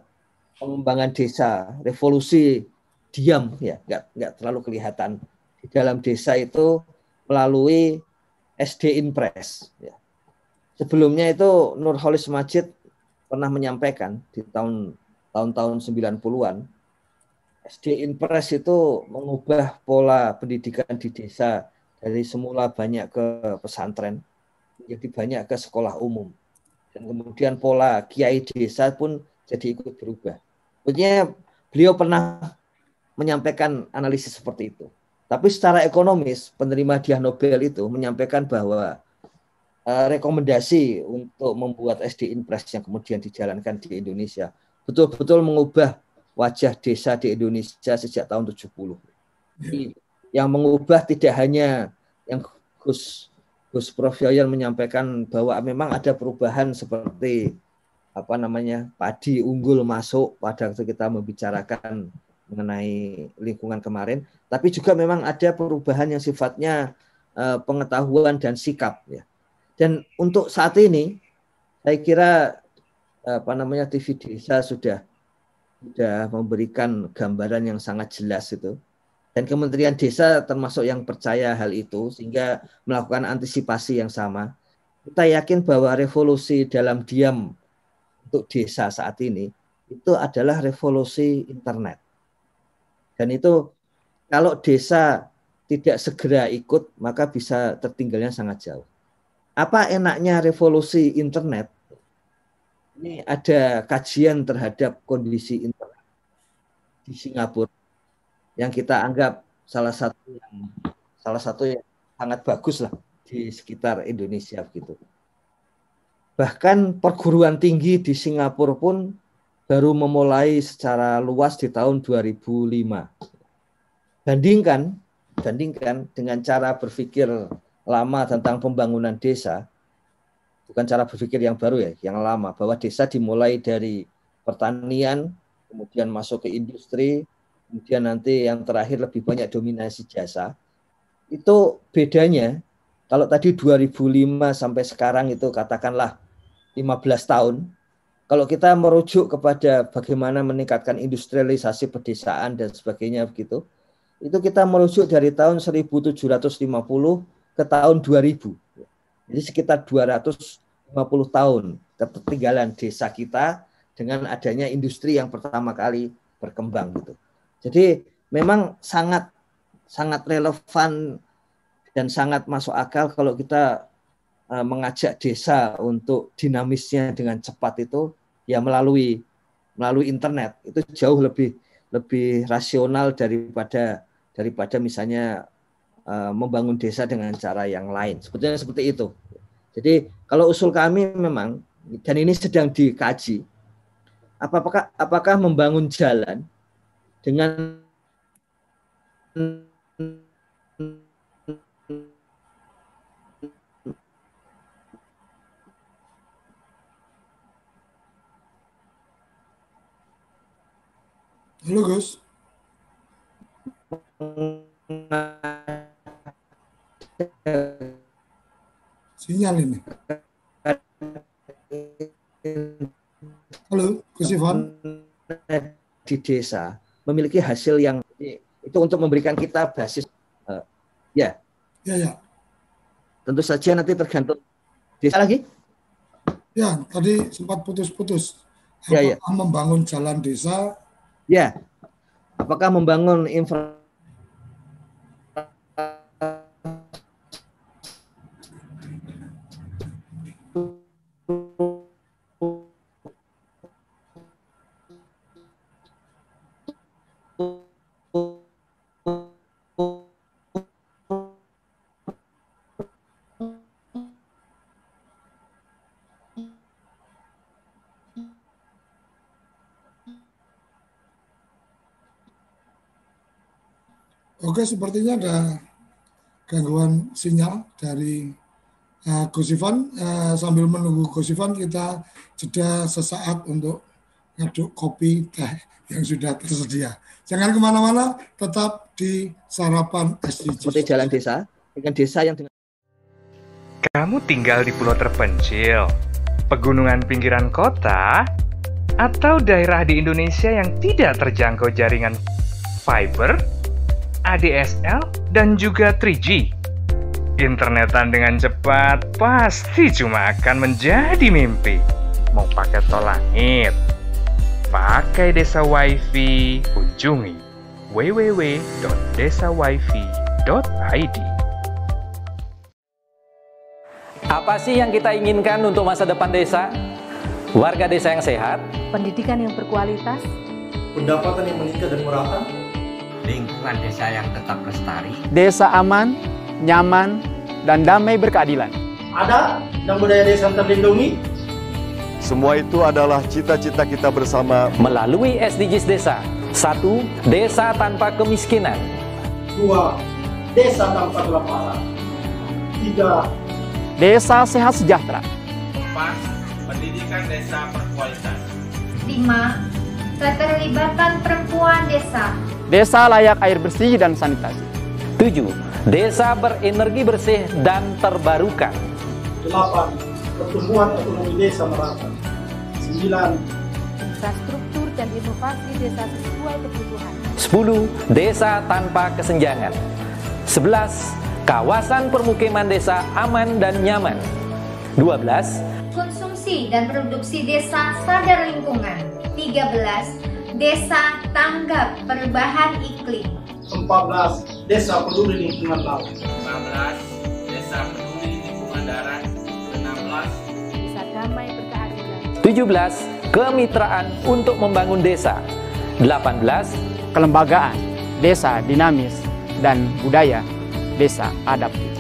pengembangan desa, revolusi diam ya, nggak nggak terlalu kelihatan di dalam desa itu melalui SD Impress. Ya. Sebelumnya itu Nurholis Majid pernah menyampaikan di tahun tahun-tahun 90-an SD Impress itu mengubah pola pendidikan di desa dari semula banyak ke pesantren menjadi banyak ke sekolah umum dan kemudian pola kiai desa pun jadi ikut berubah. Maksudnya beliau pernah menyampaikan analisis seperti itu. Tapi secara ekonomis penerima hadiah Nobel itu menyampaikan bahwa uh, rekomendasi untuk membuat SD Impress yang kemudian dijalankan di Indonesia betul-betul mengubah wajah desa di Indonesia sejak tahun 70. Jadi, yang mengubah tidak hanya yang Gus Gus Prof Yoyon menyampaikan bahwa memang ada perubahan seperti apa namanya padi unggul masuk pada waktu kita membicarakan mengenai lingkungan kemarin, tapi juga memang ada perubahan yang sifatnya uh, pengetahuan dan sikap ya. Dan untuk saat ini saya kira apa namanya TV desa sudah sudah memberikan gambaran yang sangat jelas itu dan Kementerian Desa termasuk yang percaya hal itu sehingga melakukan antisipasi yang sama. Kita yakin bahwa revolusi dalam diam untuk desa saat ini itu adalah revolusi internet. Dan itu kalau desa tidak segera ikut maka bisa tertinggalnya sangat jauh. Apa enaknya revolusi internet? Ini ada kajian terhadap kondisi internet di Singapura yang kita anggap salah satu yang salah satu yang sangat bagus lah di sekitar Indonesia gitu. Bahkan perguruan tinggi di Singapura pun baru memulai secara luas di tahun 2005. Bandingkan bandingkan dengan cara berpikir lama tentang pembangunan desa, bukan cara berpikir yang baru ya, yang lama bahwa desa dimulai dari pertanian, kemudian masuk ke industri, kemudian nanti yang terakhir lebih banyak dominasi jasa. Itu bedanya kalau tadi 2005 sampai sekarang itu katakanlah 15 tahun. Kalau kita merujuk kepada bagaimana meningkatkan industrialisasi pedesaan dan sebagainya begitu, itu kita merujuk dari tahun 1750 ke tahun 2000. Jadi sekitar 250 tahun ketertinggalan desa kita dengan adanya industri yang pertama kali berkembang gitu. Jadi memang sangat sangat relevan dan sangat masuk akal kalau kita mengajak desa untuk dinamisnya dengan cepat itu ya melalui melalui internet. Itu jauh lebih lebih rasional daripada daripada misalnya uh, membangun desa dengan cara yang lain. Sebetulnya seperti itu. Jadi kalau usul kami memang dan ini sedang dikaji apakah apakah membangun jalan dengan Halo Gus. Sinyal ini. Halo, Gus Ivan. Di desa memiliki hasil yang itu untuk memberikan kita basis uh, ya. Ya ya. Tentu saja nanti tergantung desa lagi. Ya, tadi sempat putus-putus. Ya, ya. membangun jalan desa? Ya. Apakah membangun infra sepertinya ada gangguan sinyal dari uh, Gus Ivan. Uh, sambil menunggu Gus Ivan, kita jeda sesaat untuk ngaduk kopi teh yang sudah tersedia. Jangan ke mana-mana, tetap di sarapan SDGs. Seperti jalan desa, dengan desa yang dengan kamu tinggal di pulau terpencil, pegunungan pinggiran kota, atau daerah di Indonesia yang tidak terjangkau jaringan fiber, ADSL, dan juga 3G. Internetan dengan cepat pasti cuma akan menjadi mimpi. Mau pakai tol langit, pakai desa wifi, kunjungi www.desawifi.id. Apa sih yang kita inginkan untuk masa depan desa? Warga desa yang sehat, pendidikan yang berkualitas, pendapatan yang meningkat dan merata, lingkungan desa yang tetap lestari, desa aman, nyaman, dan damai berkeadilan. Ada dan budaya desa terlindungi. Semua itu adalah cita-cita kita bersama melalui SDGs Desa. Satu, desa tanpa kemiskinan. Dua, desa tanpa kelaparan. Tiga, Desa sehat sejahtera. 4. Pendidikan desa berkualitas. 5. Keterlibatan perempuan desa. Desa layak air bersih dan sanitasi. 7. Desa berenergi bersih dan terbarukan. 8. Pertumbuhan ekonomi desa merata. 9. Infrastruktur dan inovasi desa sesuai kebutuhan. 10. Desa tanpa kesenjangan. 11. Kawasan permukiman desa aman dan nyaman. 12. Konsumsi dan produksi desa sadar lingkungan. 13. Desa tanggap perubahan iklim. 14. Desa peduli lingkungan laut. 15. Desa peduli lingkungan darat. 16. Desa damai berkeadilan. 17. Kemitraan untuk membangun desa. 18. Kelembagaan, desa dinamis, dan budaya desa adaptif.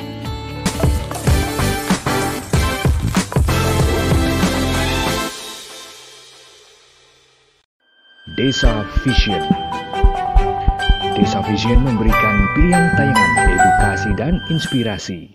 Desa Vision. Desa Vision memberikan pilihan tayangan edukasi dan inspirasi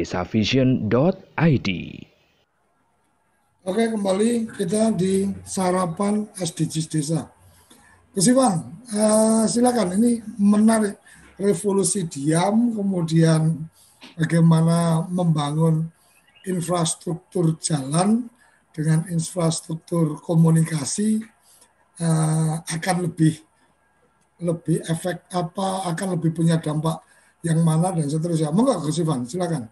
desavision.id. Oke, kembali kita di sarapan SDGs Desa. Kesiwan, uh, silakan. Ini menarik revolusi diam, kemudian bagaimana membangun infrastruktur jalan dengan infrastruktur komunikasi uh, akan lebih lebih efek apa akan lebih punya dampak yang mana dan seterusnya. Monggo Gus Ivan, silakan.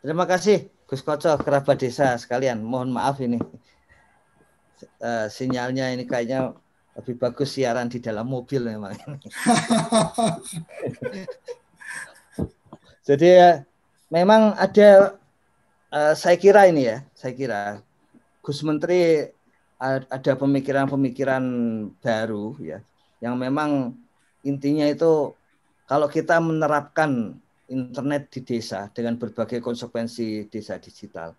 Terima kasih Gus Koco, kerabat desa sekalian. Mohon maaf ini uh, sinyalnya ini kayaknya lebih bagus siaran di dalam mobil memang. [LAUGHS] Jadi uh, memang ada uh, saya kira ini ya, saya kira Gus Menteri ada pemikiran-pemikiran baru ya yang memang intinya itu kalau kita menerapkan internet di desa dengan berbagai konsekuensi desa digital.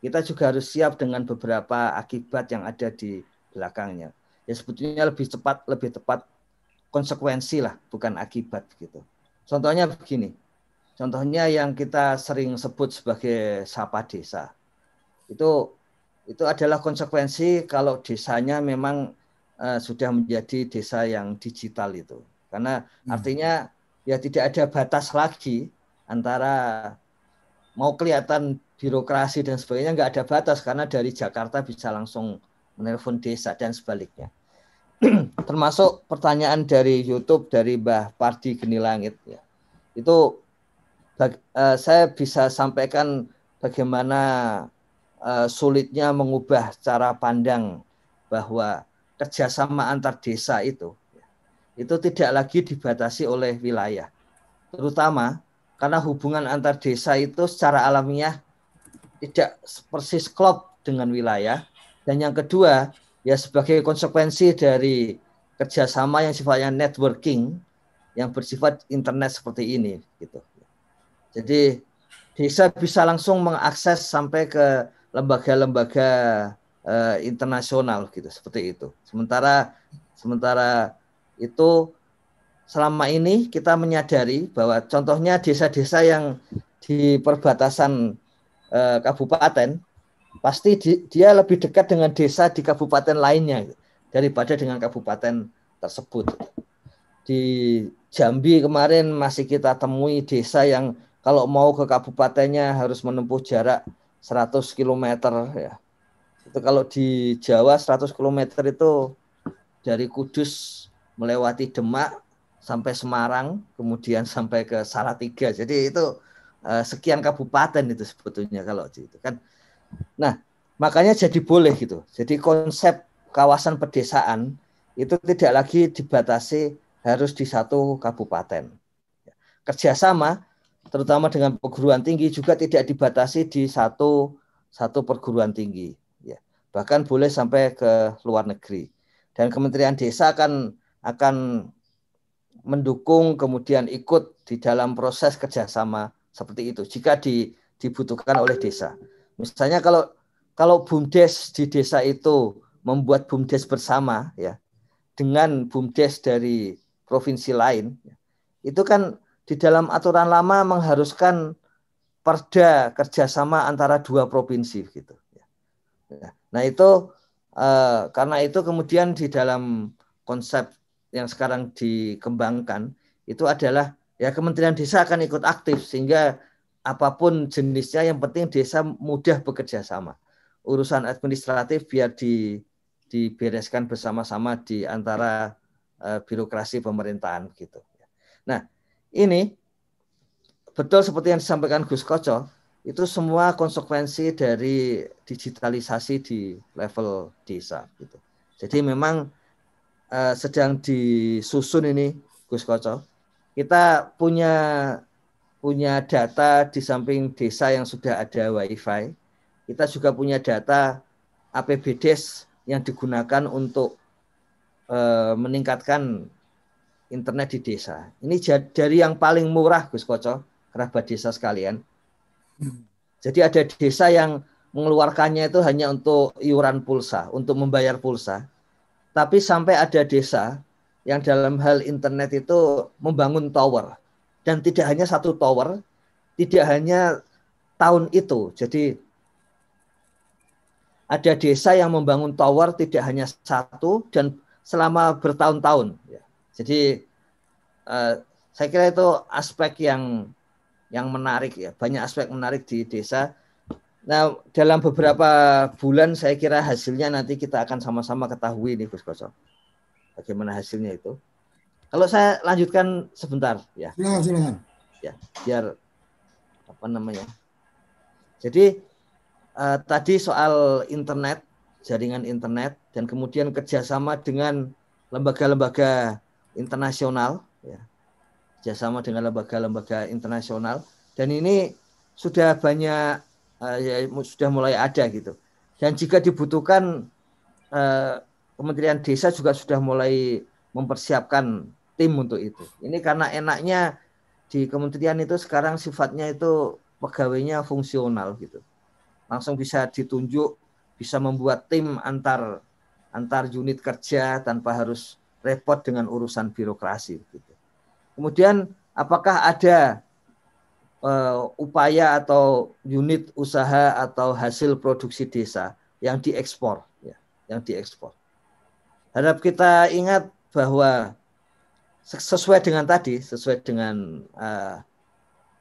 Kita juga harus siap dengan beberapa akibat yang ada di belakangnya. Ya sebetulnya lebih cepat lebih tepat konsekuensi lah bukan akibat gitu contohnya begini. Contohnya yang kita sering sebut sebagai sapa desa. Itu itu adalah konsekuensi kalau desanya memang uh, sudah menjadi desa yang digital itu. Karena hmm. artinya ya tidak ada batas lagi antara mau kelihatan birokrasi dan sebagainya nggak ada batas karena dari Jakarta bisa langsung menelpon desa dan sebaliknya. [CLEARS THROAT] Termasuk pertanyaan dari YouTube dari Mbah Pardi Geni Langit ya. Itu uh, saya bisa sampaikan bagaimana uh, sulitnya mengubah cara pandang bahwa kerjasama antar desa itu itu tidak lagi dibatasi oleh wilayah, terutama karena hubungan antar desa itu secara alamiah tidak persis klop dengan wilayah. Dan yang kedua, ya sebagai konsekuensi dari kerjasama yang sifatnya networking, yang bersifat internet seperti ini, gitu. Jadi desa bisa langsung mengakses sampai ke lembaga-lembaga uh, internasional, gitu, seperti itu. Sementara sementara itu selama ini kita menyadari bahwa contohnya desa-desa yang di perbatasan uh, kabupaten pasti di, dia lebih dekat dengan desa di kabupaten lainnya daripada dengan kabupaten tersebut. Di Jambi kemarin masih kita temui desa yang kalau mau ke kabupatennya harus menempuh jarak 100 km ya. Itu kalau di Jawa 100 km itu dari Kudus melewati Demak sampai Semarang, kemudian sampai ke Salatiga. Jadi itu uh, sekian kabupaten itu sebetulnya kalau itu kan. Nah, makanya jadi boleh gitu. Jadi konsep kawasan pedesaan itu tidak lagi dibatasi harus di satu kabupaten. Kerjasama, terutama dengan perguruan tinggi juga tidak dibatasi di satu satu perguruan tinggi. Ya, bahkan boleh sampai ke luar negeri. Dan Kementerian Desa akan akan mendukung kemudian ikut di dalam proses kerjasama seperti itu jika di, dibutuhkan oleh desa. Misalnya kalau kalau bumdes di desa itu membuat bumdes bersama ya dengan bumdes dari provinsi lain itu kan di dalam aturan lama mengharuskan perda kerjasama antara dua provinsi gitu. Ya. Nah itu eh, karena itu kemudian di dalam konsep yang sekarang dikembangkan itu adalah ya Kementerian Desa akan ikut aktif sehingga apa pun jenisnya yang penting desa mudah bekerja sama. Urusan administratif biar di dibereskan bersama-sama di antara uh, birokrasi pemerintahan gitu. Nah, ini betul seperti yang disampaikan Gus Koco, itu semua konsekuensi dari digitalisasi di level desa gitu. Jadi memang uh, sedang disusun ini Gus Koco. Kita punya punya data di samping desa yang sudah ada WiFi. Kita juga punya data APBDes yang digunakan untuk uh, meningkatkan internet di desa. Ini dari yang paling murah Gus Koco, kerabat desa sekalian. Jadi ada desa yang mengeluarkannya itu hanya untuk iuran pulsa, untuk membayar pulsa. Tapi sampai ada desa yang dalam hal internet itu membangun tower. Dan tidak hanya satu tower, tidak hanya tahun itu. Jadi ada desa yang membangun tower tidak hanya satu dan selama bertahun-tahun. Ya. Jadi uh, saya kira itu aspek yang yang menarik ya, banyak aspek menarik di desa Nah, dalam beberapa bulan saya kira hasilnya nanti kita akan sama-sama ketahui nih Gus Koso. Bagaimana hasilnya itu. Kalau saya lanjutkan sebentar ya. Silakan, silakan. Ya, biar apa namanya. Jadi eh, tadi soal internet, jaringan internet dan kemudian kerjasama dengan lembaga-lembaga internasional ya. Kerjasama dengan lembaga-lembaga internasional dan ini sudah banyak uh, ya, sudah mulai ada gitu. Dan jika dibutuhkan uh, Kementerian Desa juga sudah mulai mempersiapkan tim untuk itu. Ini karena enaknya di kementerian itu sekarang sifatnya itu pegawainya fungsional gitu. Langsung bisa ditunjuk, bisa membuat tim antar antar unit kerja tanpa harus repot dengan urusan birokrasi gitu. Kemudian apakah ada uh, upaya atau unit usaha atau hasil produksi desa yang diekspor, ya, yang diekspor. Harap kita ingat bahwa sesuai dengan tadi, sesuai dengan uh,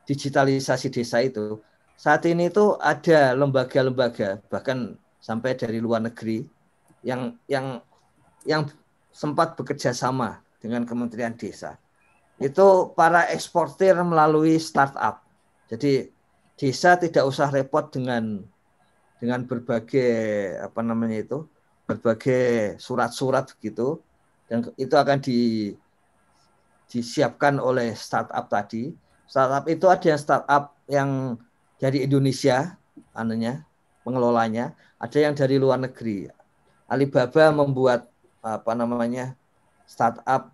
digitalisasi desa itu, saat ini itu ada lembaga-lembaga bahkan sampai dari luar negeri yang yang yang sempat bekerja sama dengan Kementerian Desa. Itu para eksportir melalui startup jadi desa tidak usah repot dengan dengan berbagai apa namanya itu berbagai surat-surat gitu dan itu akan di, disiapkan oleh startup tadi Startup itu ada yang startup yang dari Indonesia, anunya, pengelolanya, ada yang dari luar negeri. Alibaba membuat apa namanya startup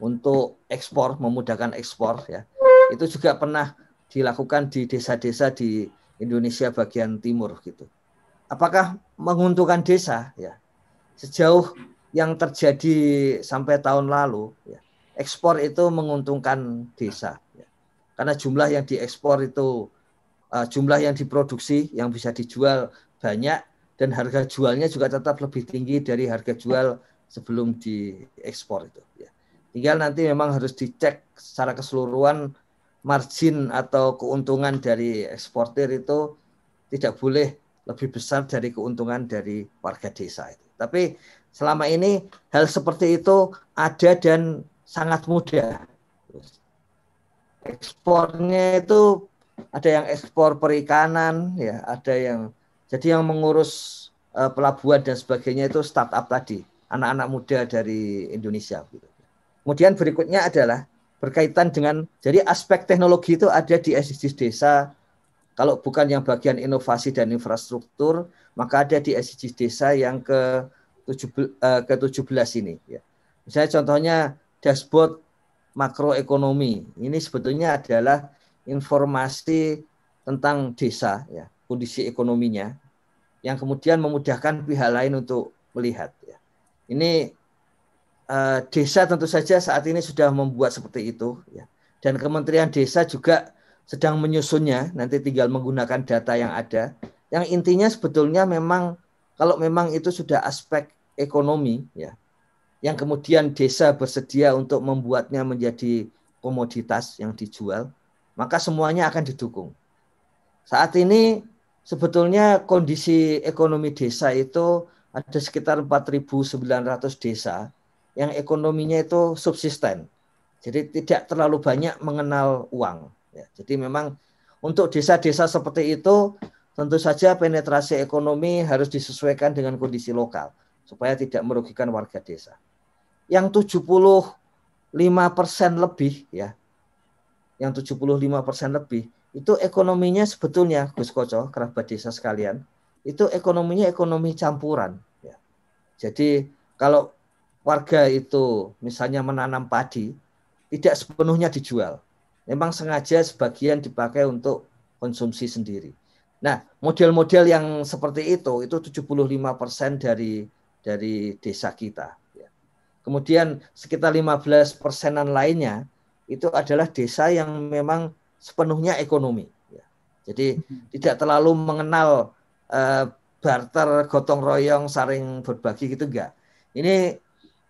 untuk ekspor, memudahkan ekspor ya. Itu juga pernah dilakukan di desa-desa di Indonesia bagian timur gitu. Apakah menguntungkan desa ya? Sejauh yang terjadi sampai tahun lalu ya, ekspor itu menguntungkan desa ya. Karena jumlah yang diekspor itu uh, jumlah yang diproduksi yang bisa dijual banyak dan harga jualnya juga tetap lebih tinggi dari harga jual sebelum diekspor itu ya. Tinggal nanti memang harus dicek secara keseluruhan margin atau keuntungan dari eksportir itu tidak boleh lebih besar dari keuntungan dari warga desa itu. Tapi selama ini hal seperti itu ada dan sangat mudah. Ekspornya itu ada yang ekspor perikanan, ya, ada yang jadi yang mengurus uh, pelabuhan dan sebagainya itu startup tadi, anak-anak muda dari Indonesia. Gitu. Kemudian berikutnya adalah berkaitan dengan jadi aspek teknologi itu ada di SDGs desa. Kalau bukan yang bagian inovasi dan infrastruktur, maka ada di SDGs desa yang ke 17, uh, ke 17 ini ya. Misalnya contohnya dashboard makroekonomi. Ini sebetulnya adalah informasi tentang desa ya, kondisi ekonominya yang kemudian memudahkan pihak lain untuk melihat ya. Ini uh, desa tentu saja saat ini sudah membuat seperti itu ya. Dan Kementerian Desa juga sedang menyusunnya, nanti tinggal menggunakan data yang ada. Yang intinya sebetulnya memang kalau memang itu sudah aspek ekonomi ya. Yang kemudian desa bersedia untuk membuatnya menjadi komoditas yang dijual, maka semuanya akan didukung. Saat ini sebetulnya kondisi ekonomi desa itu ada sekitar 4.900 desa yang ekonominya itu subsisten. Jadi tidak terlalu banyak mengenal uang. Ya, jadi memang untuk desa-desa seperti itu tentu saja penetrasi ekonomi harus disesuaikan dengan kondisi lokal supaya tidak merugikan warga desa. Yang 75 persen lebih ya, yang 75 persen lebih itu ekonominya sebetulnya Gus Koco kerabat desa sekalian itu ekonominya ekonomi campuran. Ya. Jadi kalau warga itu misalnya menanam padi tidak sepenuhnya dijual. Memang sengaja sebagian dipakai untuk konsumsi sendiri. Nah, model-model yang seperti itu itu 75% dari dari desa kita. Ya. Kemudian sekitar 15 persenan lainnya itu adalah desa yang memang sepenuhnya ekonomi. Ya. Jadi hmm. tidak terlalu mengenal uh, barter, gotong royong, saring berbagi gitu enggak. Ini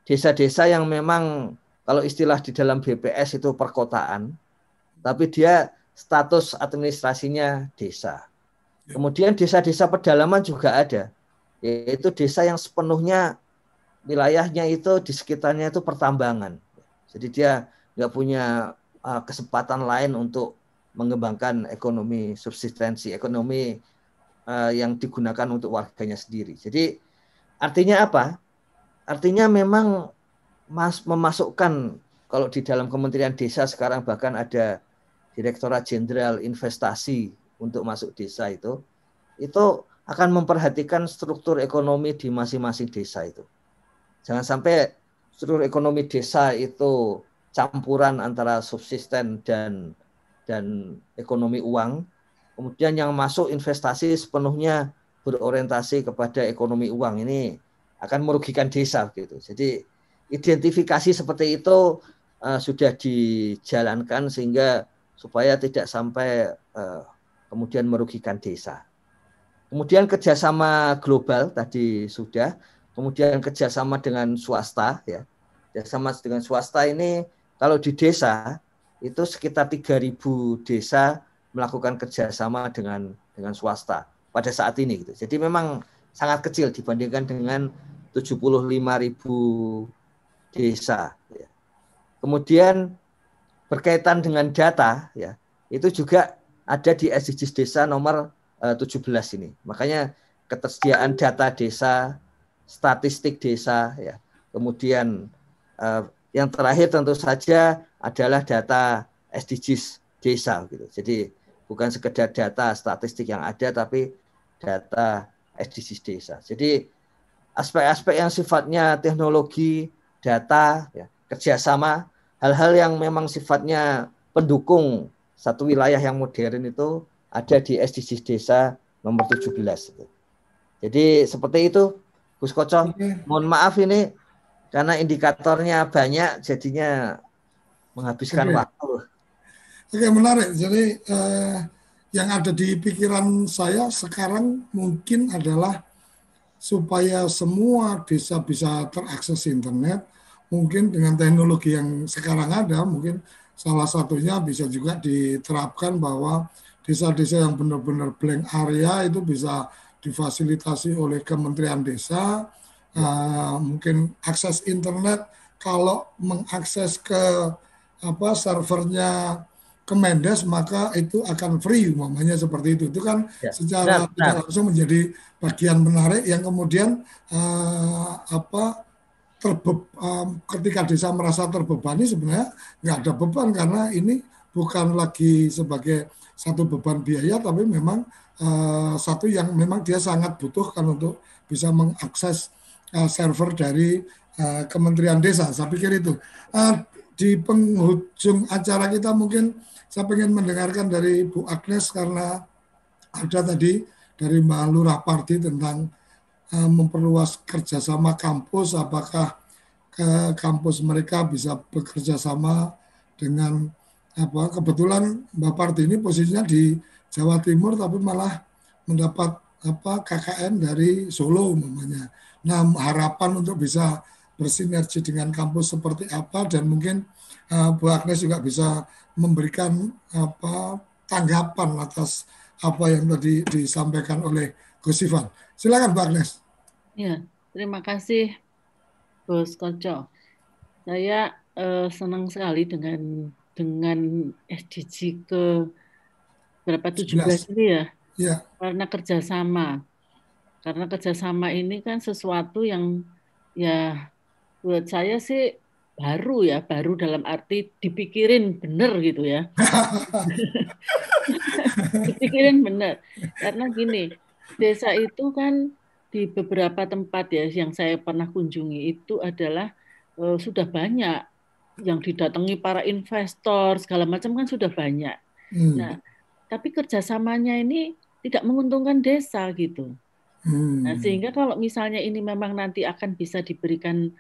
desa-desa yang memang kalau istilah di dalam BPS itu perkotaan, tapi dia status administrasinya desa. Kemudian desa-desa pedalaman juga ada, yaitu desa yang sepenuhnya wilayahnya itu di sekitarnya itu pertambangan. Jadi dia nggak punya uh, kesempatan lain untuk mengembangkan ekonomi subsistensi, ekonomi uh, yang digunakan untuk warganya sendiri. Jadi artinya apa? Artinya memang mas, memasukkan kalau di dalam Kementerian Desa sekarang bahkan ada Direktorat Jenderal Investasi untuk masuk desa itu, itu akan memperhatikan struktur ekonomi di masing-masing desa itu. Jangan sampai struktur ekonomi desa itu campuran antara subsisten dan dan ekonomi uang. Kemudian yang masuk investasi sepenuhnya berorientasi kepada ekonomi uang ini akan merugikan desa gitu. Jadi identifikasi seperti itu uh, sudah dijalankan sehingga supaya tidak sampai uh, kemudian merugikan desa. Kemudian kerjasama global tadi sudah, kemudian kerjasama dengan swasta ya, kerjasama dengan swasta ini kalau di desa itu sekitar 3.000 desa melakukan kerjasama dengan dengan swasta pada saat ini gitu. Jadi memang sangat kecil dibandingkan dengan 75 ribu desa. Ya. Kemudian berkaitan dengan data, ya itu juga ada di SDGs desa nomor uh, eh, 17 ini. Makanya ketersediaan data desa, statistik desa, ya. Kemudian uh, yang terakhir tentu saja adalah data SDGs desa gitu. Jadi bukan sekedar data statistik yang ada tapi data SDGs desa. Jadi aspek-aspek yang sifatnya teknologi, data, ya, kerjasama, hal-hal yang memang sifatnya pendukung satu wilayah yang modern itu ada di SDGs desa nomor 17. Jadi seperti itu, Gus Koco. Mohon maaf ini karena indikatornya banyak, jadinya menghabiskan Oke. waktu. Oke menarik. Jadi eh, yang ada di pikiran saya sekarang mungkin adalah supaya semua desa bisa terakses internet, mungkin dengan teknologi yang sekarang ada, mungkin salah satunya bisa juga diterapkan bahwa desa-desa yang benar-benar blank area itu bisa difasilitasi oleh Kementerian Desa, eh, mungkin akses internet kalau mengakses ke apa servernya Kemendes maka itu akan free umpamanya seperti itu. Itu kan Ya, secara tidak langsung menjadi bagian menarik yang kemudian eh, apa terbe eh, ketika desa merasa terbebani sebenarnya nggak ada beban karena ini bukan lagi sebagai satu beban biaya tapi memang eh, satu yang memang dia sangat butuhkan untuk bisa mengakses eh, server dari eh, Kementerian Desa. Saya pikir itu. Eh, di penghujung acara kita mungkin saya ingin mendengarkan dari Bu Agnes karena ada tadi dari Mbak Lurah Parti tentang eh, memperluas kerjasama kampus, apakah ke kampus mereka bisa bekerja sama dengan apa kebetulan Mbak Parti ini posisinya di Jawa Timur tapi malah mendapat apa KKN dari Solo umpamanya. Nah harapan untuk bisa bersinergi dengan kampus seperti apa dan mungkin uh, Bu Agnes juga bisa memberikan apa tanggapan atas apa yang tadi disampaikan oleh Gus Ivan. Silakan Bu Agnes. Ya, terima kasih Bos Koco. Saya eh, senang sekali dengan dengan SDG ke berapa 17 ini ya. Ya. Karena kerjasama. Karena kerjasama ini kan sesuatu yang ya buat saya sih baru ya, baru dalam arti dipikirin bener gitu ya. [LAUGHS] dipikirin bener. Karena gini, desa itu kan di beberapa tempat ya yang saya pernah kunjungi itu adalah eh, sudah banyak yang didatangi para investor segala macam kan sudah banyak. Hmm. Nah, tapi kerjasamanya ini tidak menguntungkan desa gitu. Hmm. Nah, sehingga kalau misalnya ini memang nanti akan bisa diberikan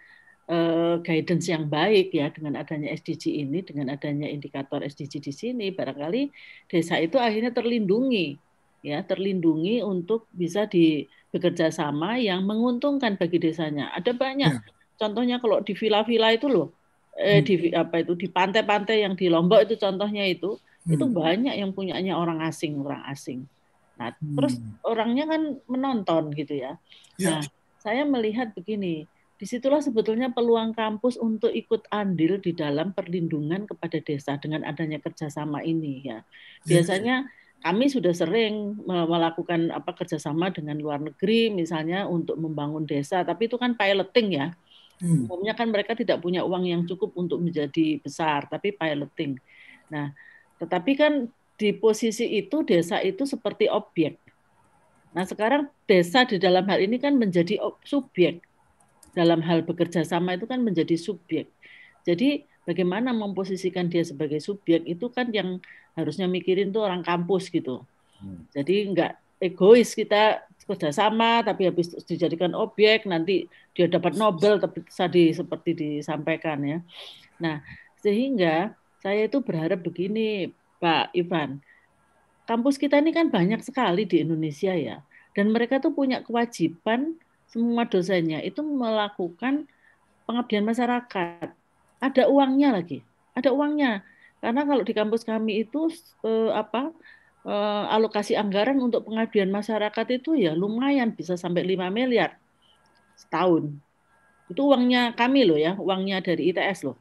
eh, guidance yang baik ya dengan adanya SDG ini, dengan adanya indikator SDG di sini, barangkali desa itu akhirnya terlindungi, ya terlindungi untuk bisa di bekerja sama yang menguntungkan bagi desanya. Ada banyak, contohnya kalau di villa-villa itu loh, eh, Hmm. di apa itu di pantai-pantai yang di Lombok itu contohnya itu, itu Hmm. banyak yang punyanya orang asing, orang asing. Nah, terus orangnya kan menonton gitu ya. Ya. Nah, saya melihat begini, di situlah sebetulnya peluang kampus untuk ikut andil di dalam perlindungan kepada desa dengan adanya kerjasama ini ya. Ya. Biasanya kami sudah sering me- melakukan apa kerjasama dengan luar negeri misalnya untuk membangun desa, tapi itu kan piloting ya. Hmm. Umumnya kan mereka tidak punya uang yang cukup untuk menjadi besar, tapi piloting. Nah, tetapi kan di posisi itu desa itu seperti objek. Nah, sekarang desa di dalam hal ini kan menjadi subjek. Dalam hal bekerja sama itu kan menjadi subjek. Jadi bagaimana memposisikan dia sebagai subjek itu kan yang harusnya mikirin tuh orang kampus gitu. Jadi enggak egois kita kerjasama tapi habis dijadikan objek nanti dia dapat Nobel tapi tadi seperti disampaikan ya. Nah sehingga saya itu berharap begini Pak Ivan, kampus kita ini kan banyak sekali di Indonesia ya dan mereka tuh punya kewajiban semua dosennya itu melakukan pengabdian masyarakat. Ada uangnya lagi, ada uangnya. Karena kalau di kampus kami itu eh, apa eh, alokasi anggaran untuk pengabdian masyarakat itu ya lumayan bisa sampai 5 miliar setahun. Itu uangnya kami loh ya, uangnya dari ITS loh.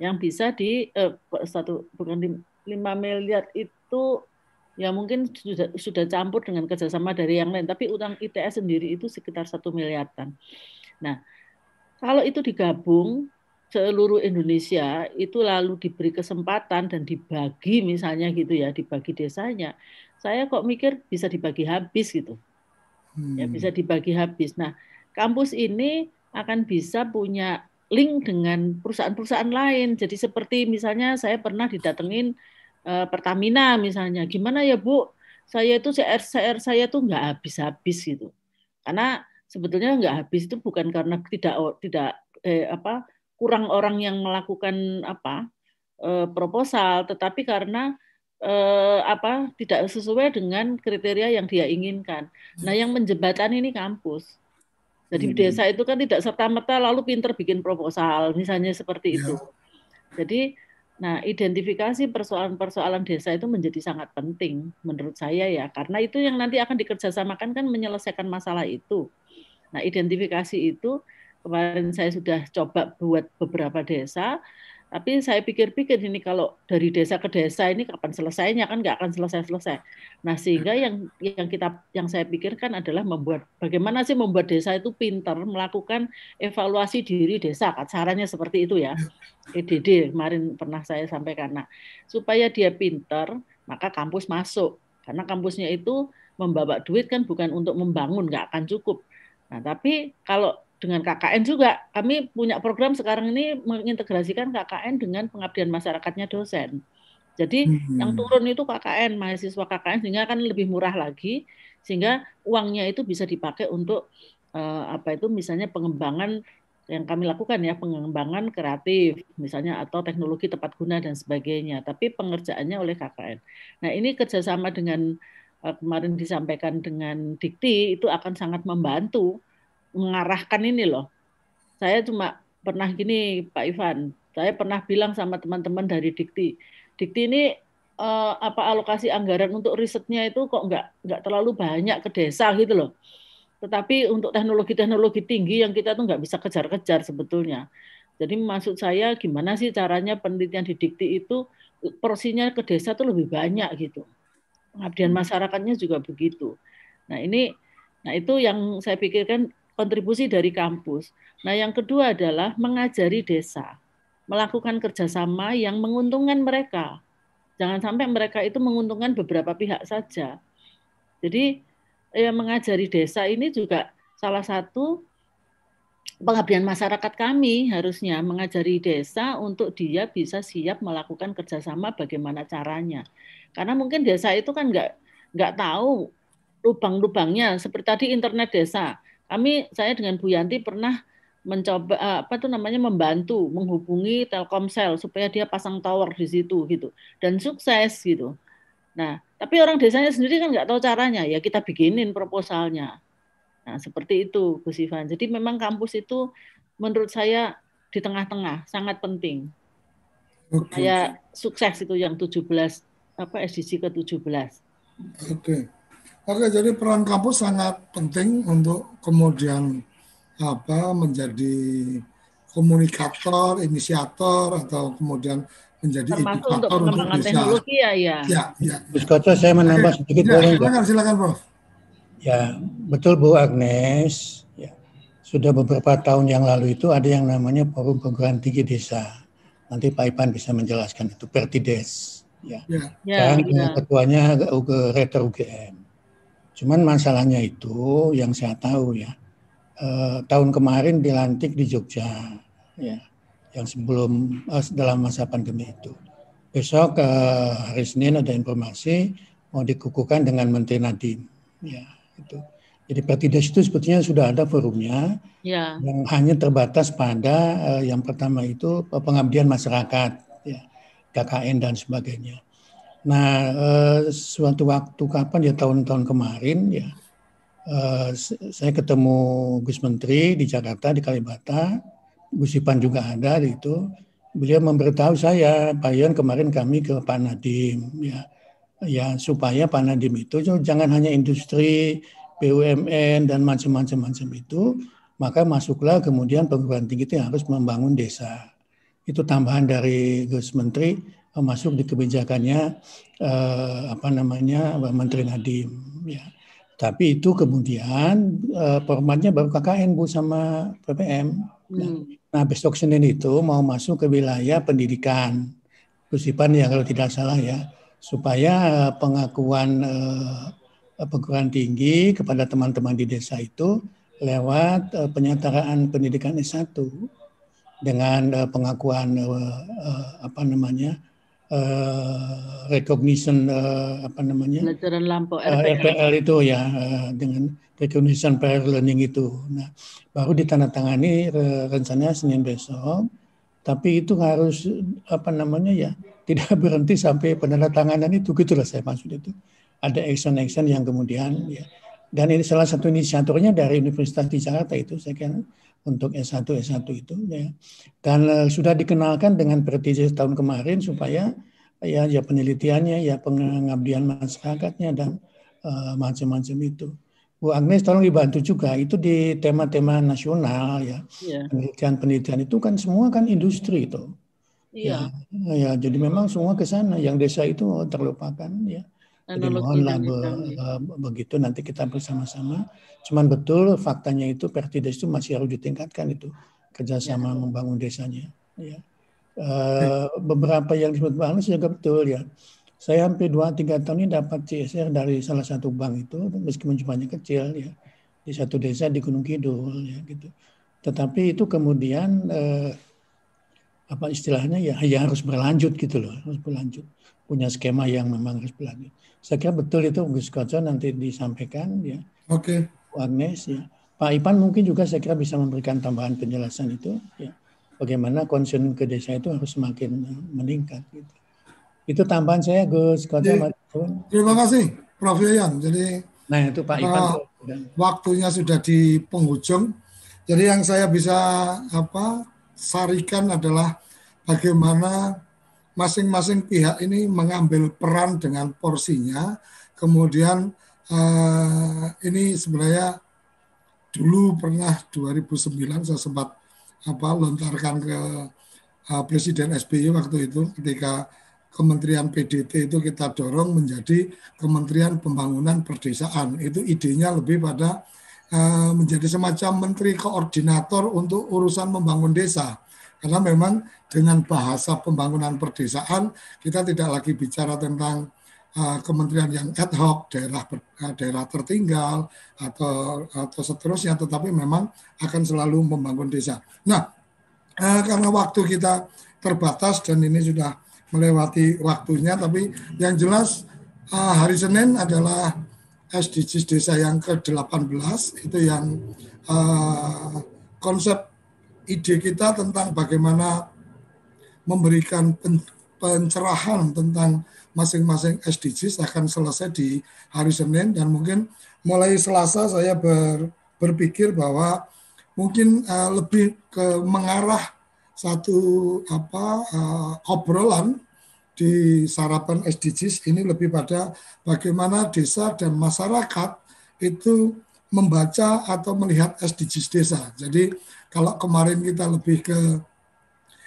Yang bisa di eh, satu bukan lim- 5 miliar itu ya mungkin sudah sudah campur dengan kerjasama dari yang lain, tapi utang ITS sendiri itu sekitar satu miliaran. Nah, kalau itu digabung seluruh Indonesia itu lalu diberi kesempatan dan dibagi misalnya gitu ya, dibagi desanya, saya kok mikir bisa dibagi habis gitu. Hmm. Ya bisa dibagi habis. Nah, kampus ini akan bisa punya link dengan perusahaan-perusahaan lain. Jadi seperti misalnya saya pernah didatengin uh, Pertamina misalnya, gimana ya Bu? Saya itu CR CR saya tuh nggak habis-habis gitu. Karena sebetulnya nggak habis itu bukan karena tidak tidak eh, apa kurang orang yang melakukan apa eh, proposal, tetapi karena eh, apa tidak sesuai dengan kriteria yang dia inginkan. Nah, yang menjebatan ini kampus. Jadi hmm. desa itu kan tidak serta merta lalu pinter bikin proposal, misalnya seperti itu. Ya. Jadi, nah identifikasi persoalan-persoalan desa itu menjadi sangat penting menurut saya ya, karena itu yang nanti akan dikerjasamakan kan menyelesaikan masalah itu. Nah, identifikasi itu kemarin saya sudah coba buat beberapa desa, tapi saya pikir-pikir ini kalau dari desa ke desa ini kapan selesainya kan nggak akan selesai-selesai. Nah sehingga yang yang kita yang saya pikirkan adalah membuat bagaimana sih membuat desa itu pintar melakukan evaluasi diri desa. Caranya seperti itu ya. EDD kemarin pernah saya sampaikan. Nah supaya dia pintar maka kampus masuk karena kampusnya itu membawa duit kan bukan untuk membangun nggak akan cukup. Nah tapi kalau dengan KKN juga. Kami punya program sekarang ini mengintegrasikan KKN dengan pengabdian masyarakatnya dosen. Jadi hmm. yang turun itu KKN, mahasiswa KKN sehingga akan lebih murah lagi sehingga uangnya itu bisa dipakai untuk uh, apa itu misalnya pengembangan yang kami lakukan ya pengembangan kreatif misalnya atau teknologi tepat guna dan sebagainya tapi pengerjaannya oleh KKN. Nah ini kerjasama dengan uh, kemarin disampaikan dengan Dikti itu akan sangat membantu mengarahkan ini loh. Saya cuma pernah gini Pak Ivan, saya pernah bilang sama teman-teman dari Dikti, Dikti ini eh, apa alokasi anggaran untuk risetnya itu kok nggak nggak terlalu banyak ke desa gitu loh. Tetapi untuk teknologi-teknologi tinggi yang kita tuh nggak bisa kejar-kejar sebetulnya. Jadi maksud saya gimana sih caranya penelitian di Dikti itu porsinya ke desa tuh lebih banyak gitu. Pengabdian masyarakatnya juga begitu. Nah ini, nah itu yang saya pikirkan kontribusi dari kampus. Nah, yang kedua adalah mengajari desa, melakukan kerjasama yang menguntungkan mereka. Jangan sampai mereka itu menguntungkan beberapa pihak saja. Jadi, ya, mengajari desa ini juga salah satu pengabdian masyarakat kami harusnya mengajari desa untuk dia bisa siap melakukan kerjasama bagaimana caranya. Karena mungkin desa itu kan nggak nggak tahu lubang-lubangnya seperti tadi internet desa kami saya dengan Bu Yanti pernah mencoba eh, apa tuh namanya membantu menghubungi Telkomsel supaya dia pasang tower di situ gitu dan sukses gitu. Nah, tapi orang desanya sendiri kan nggak tahu caranya ya kita bikinin proposalnya. Nah, seperti itu Gus Ivan. Jadi memang kampus itu menurut saya di tengah-tengah sangat penting. Oke. Saya sukses itu yang 17 apa SDG ke-17. Oke. Oke, jadi peran kampus sangat penting untuk kemudian apa menjadi komunikator, inisiator atau kemudian menjadi Termasuk indikator untuk, untuk bisa. teknologi ya, ya. Ya, ya. Gus Koco, saya menambah sedikit ya, boleh silakan, silakan, Prof. Ya, betul Bu Agnes. Ya. Sudah beberapa tahun yang lalu itu ada yang namanya Forum Perguruan Tinggi Desa. Nanti Pak Ipan bisa menjelaskan itu Pertides. Ya. ya. Sekarang ya, ketuanya Rektor UGM. Cuman masalahnya itu yang saya tahu ya, eh, tahun kemarin dilantik di Jogja, ya, yang sebelum eh, dalam masa pandemi itu. Besok eh, hari Senin ada informasi mau dikukuhkan dengan Menteri Nadiem, ya itu. Jadi Pertides itu sebetulnya sudah ada forumnya ya. yang hanya terbatas pada eh, yang pertama itu pengabdian masyarakat, ya, KKN dan sebagainya. Nah, eh, suatu waktu kapan ya tahun-tahun kemarin ya, eh, saya ketemu Gus Menteri di Jakarta di Kalibata, Gus Ipan juga ada di itu. Beliau memberitahu saya, Pak Yon kemarin kami ke Pak Nadim ya, ya supaya Pak Nadim itu jangan hanya industri BUMN dan macam-macam macam itu, maka masuklah kemudian perguruan tinggi itu yang harus membangun desa. Itu tambahan dari Gus Menteri masuk di kebijakannya eh, apa namanya Menteri Nadiem ya. Tapi itu kemudian uh, formatnya baru KKN Bu sama PPM. Nah, Hmm. nah besok Senin itu mau masuk ke wilayah pendidikan. Kusipan ya kalau tidak salah ya. Supaya pengakuan uh, perguruan tinggi kepada teman-teman di desa itu lewat uh, penyetaraan pendidikan S1 dengan uh, pengakuan uh, apa namanya uh, recognition uh, apa namanya Pelajaran lampau uh, RPL. RPL itu ya uh, dengan recognition prior learning itu. Nah, baru ditandatangani uh, rencananya Senin besok. Tapi itu harus apa namanya ya [LAUGHS] tidak berhenti sampai penandatanganan itu gitulah saya maksud itu. Ada action-action yang kemudian ya dan ini salah satu inisiatornya dari Universitas di Jakarta itu saya kira untuk S1 S1 itu ya. Dan uh, sudah dikenalkan dengan prestisius tahun kemarin supaya ya ya penelitiannya ya pengabdian masyarakatnya dan uh, macam-macam itu. Bu Agnes tolong dibantu juga itu di tema-tema nasional ya. Iya. Penelitian-penelitian itu kan semua kan industri itu. Iya. Ya, ya jadi memang semua ke sana yang desa itu terlupakan ya. Jadi mohonlah be- bidangnya. eh, begitu nanti kita bersama-sama. Cuman betul faktanya itu Pertides itu masih harus ditingkatkan itu kerjasama Ya. membangun desanya. Ya. Eh, beberapa yang disebut Bang Anies juga betul ya. Saya hampir dua tiga tahun ini dapat CSR dari salah satu bank itu meskipun jumlahnya kecil ya di satu desa di Gunung Kidul ya gitu. Tetapi itu kemudian eh, apa istilahnya ya ya harus berlanjut gitu loh harus berlanjut punya skema yang memang harus berlanjut. Saya kira betul itu Gus Koco nanti disampaikan ya. Oke. Bu Agnes ya. Pak Ipan mungkin juga saya kira bisa memberikan tambahan penjelasan itu ya. Bagaimana concern ke desa itu harus semakin eh, meningkat gitu. Itu tambahan saya Gus Koco. Terima kasih Prof. Yayan. Jadi Nah itu Pak Ipan. uh, waktunya sudah di penghujung. Jadi yang saya bisa apa sarikan adalah bagaimana masing-masing pihak ini mengambil peran dengan porsinya. Kemudian eh, ini sebenarnya dulu pernah 2009 saya sempat apa lontarkan ke eh, Presiden SBY waktu itu ketika Kementerian PDT itu kita dorong menjadi Kementerian Pembangunan Perdesaan. Itu idenya lebih pada eh, menjadi semacam menteri koordinator untuk urusan membangun desa. Karena memang dengan bahasa pembangunan perdesaan kita tidak lagi bicara tentang uh, kementerian yang ad hoc, daerah uh, daerah tertinggal atau atau seterusnya, tetapi memang akan selalu membangun desa. Nah, uh, karena waktu kita terbatas dan ini sudah melewati waktunya, tapi yang jelas hari Senin adalah SDGs desa yang ke-18 itu yang konsep ide kita tentang bagaimana memberikan pencerahan tentang masing-masing SDGs akan selesai di hari Senin dan mungkin mulai Selasa saya ber, berpikir bahwa mungkin uh, lebih ke mengarah satu apa uh, obrolan di sarapan SDGs ini lebih pada bagaimana desa dan masyarakat itu membaca atau melihat SDGs desa. Jadi kalau kemarin kita lebih ke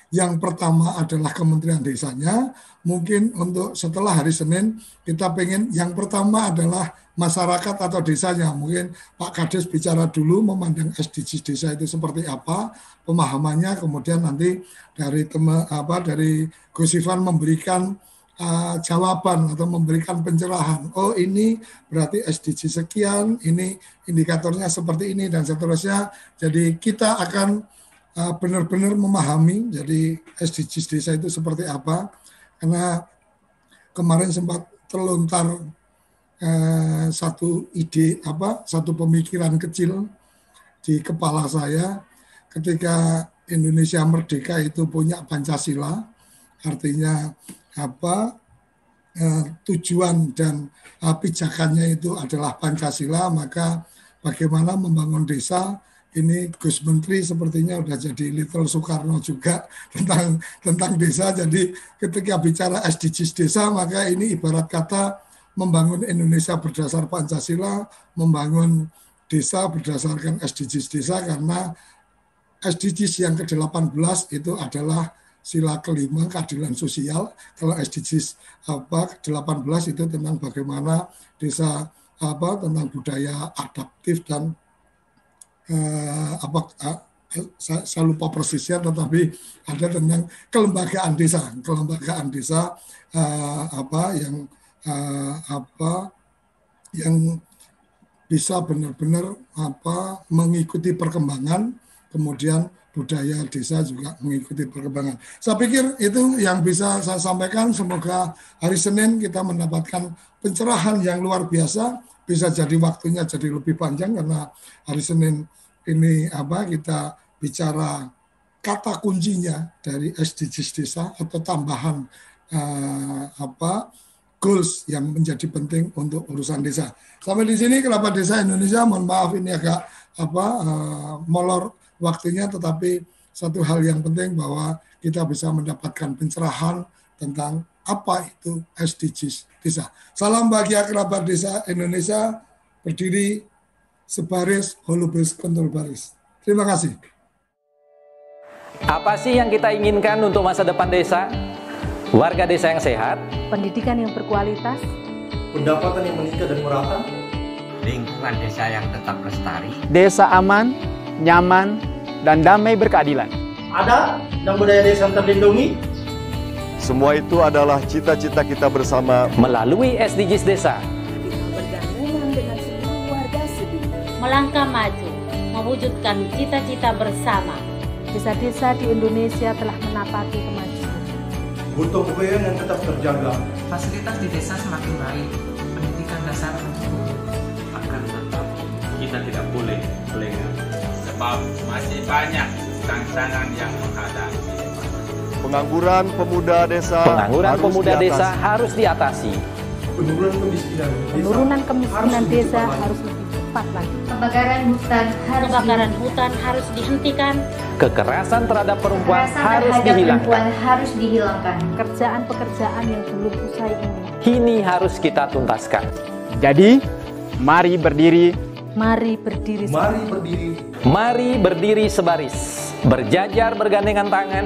yang pertama adalah Kementerian Desanya, mungkin untuk setelah hari Senin kita pengen yang pertama adalah masyarakat atau desanya. Mungkin Pak Kades bicara dulu memandang SDGs desa itu seperti apa, pemahamannya, kemudian nanti dari tema, apa dari Gus Ivan memberikan uh, jawaban atau memberikan pencerahan. Oh ini berarti SDG sekian, ini indikatornya seperti ini dan seterusnya. Jadi kita akan benar-benar memahami jadi SDGs desa itu seperti apa. Karena kemarin sempat terlontar uh, satu ide apa satu pemikiran kecil di kepala saya ketika Indonesia merdeka itu punya Pancasila artinya apa eh, tujuan dan eh, pijakannya itu adalah Pancasila maka bagaimana membangun desa ini Gus Menteri sepertinya udah jadi Little Soekarno juga [LAUGHS] tentang tentang desa jadi ketika bicara SDGs desa maka ini ibarat kata membangun Indonesia berdasar Pancasila membangun desa berdasarkan SDGs desa karena SDGs yang ke-18 itu adalah sila kelima keadilan sosial. Kalau SDGs apa 18 itu tentang bagaimana desa apa tentang budaya adaptif dan eh, apa eh, saya, saya lupa persisnya tetapi ada tentang kelembagaan desa kelembagaan desa eh, apa yang eh, apa yang bisa benar-benar apa mengikuti perkembangan kemudian budaya desa juga mengikuti perkembangan. Saya pikir itu yang bisa saya sampaikan. Semoga hari Senin kita mendapatkan pencerahan yang luar biasa. Bisa jadi waktunya jadi lebih panjang karena hari Senin ini apa kita bicara kata kuncinya dari SDGs desa atau tambahan uh, apa goals yang menjadi penting untuk urusan desa. Sampai di sini kerabat desa Indonesia, mohon maaf ini agak apa uh, molor waktunya, tetapi satu hal yang penting bahwa kita bisa mendapatkan pencerahan tentang apa itu SDGs desa. Salam bahagia kerabat desa Indonesia berdiri sebaris holubris kontrol baris. Terima kasih. Apa sih yang kita inginkan untuk masa depan desa? Warga desa yang sehat, pendidikan yang berkualitas, pendapatan yang meningkat dan merata, lingkungan desa yang tetap lestari, desa aman, nyaman, dan damai berkeadilan. Ada dan budaya desa terlindungi. Semua itu adalah cita-cita kita bersama melalui SDGs desa. Melangkah maju, mewujudkan cita-cita bersama. Desa-desa di Indonesia telah menapaki kemajuan. Butuh kebayaan yang tetap terjaga. Fasilitas di desa semakin baik, pendidikan dasar mencukupi. Akan tetap kita tidak boleh lengah sebab masih banyak tantangan yang menghadapi. Pengangguran pemuda desa Pengangguran harus pemuda diatasi. desa harus diatasi. Penurunan kemiskinan desa, Penurunan kemiskinan harus desa lebih cepat harus lebih cepat lagi. Kebakaran hutan harus Kebakaran hutan harus dihentikan. Kekerasan terhadap perempuan Kekerasan harus terhadap dihilangkan. perempuan harus dihilangkan. Pekerjaan-pekerjaan yang belum usai ini. Kini harus kita tuntaskan. Jadi, mari berdiri, Mari berdiri. Mari berdiri Mari berdiri sebaris, berjajar bergandengan tangan,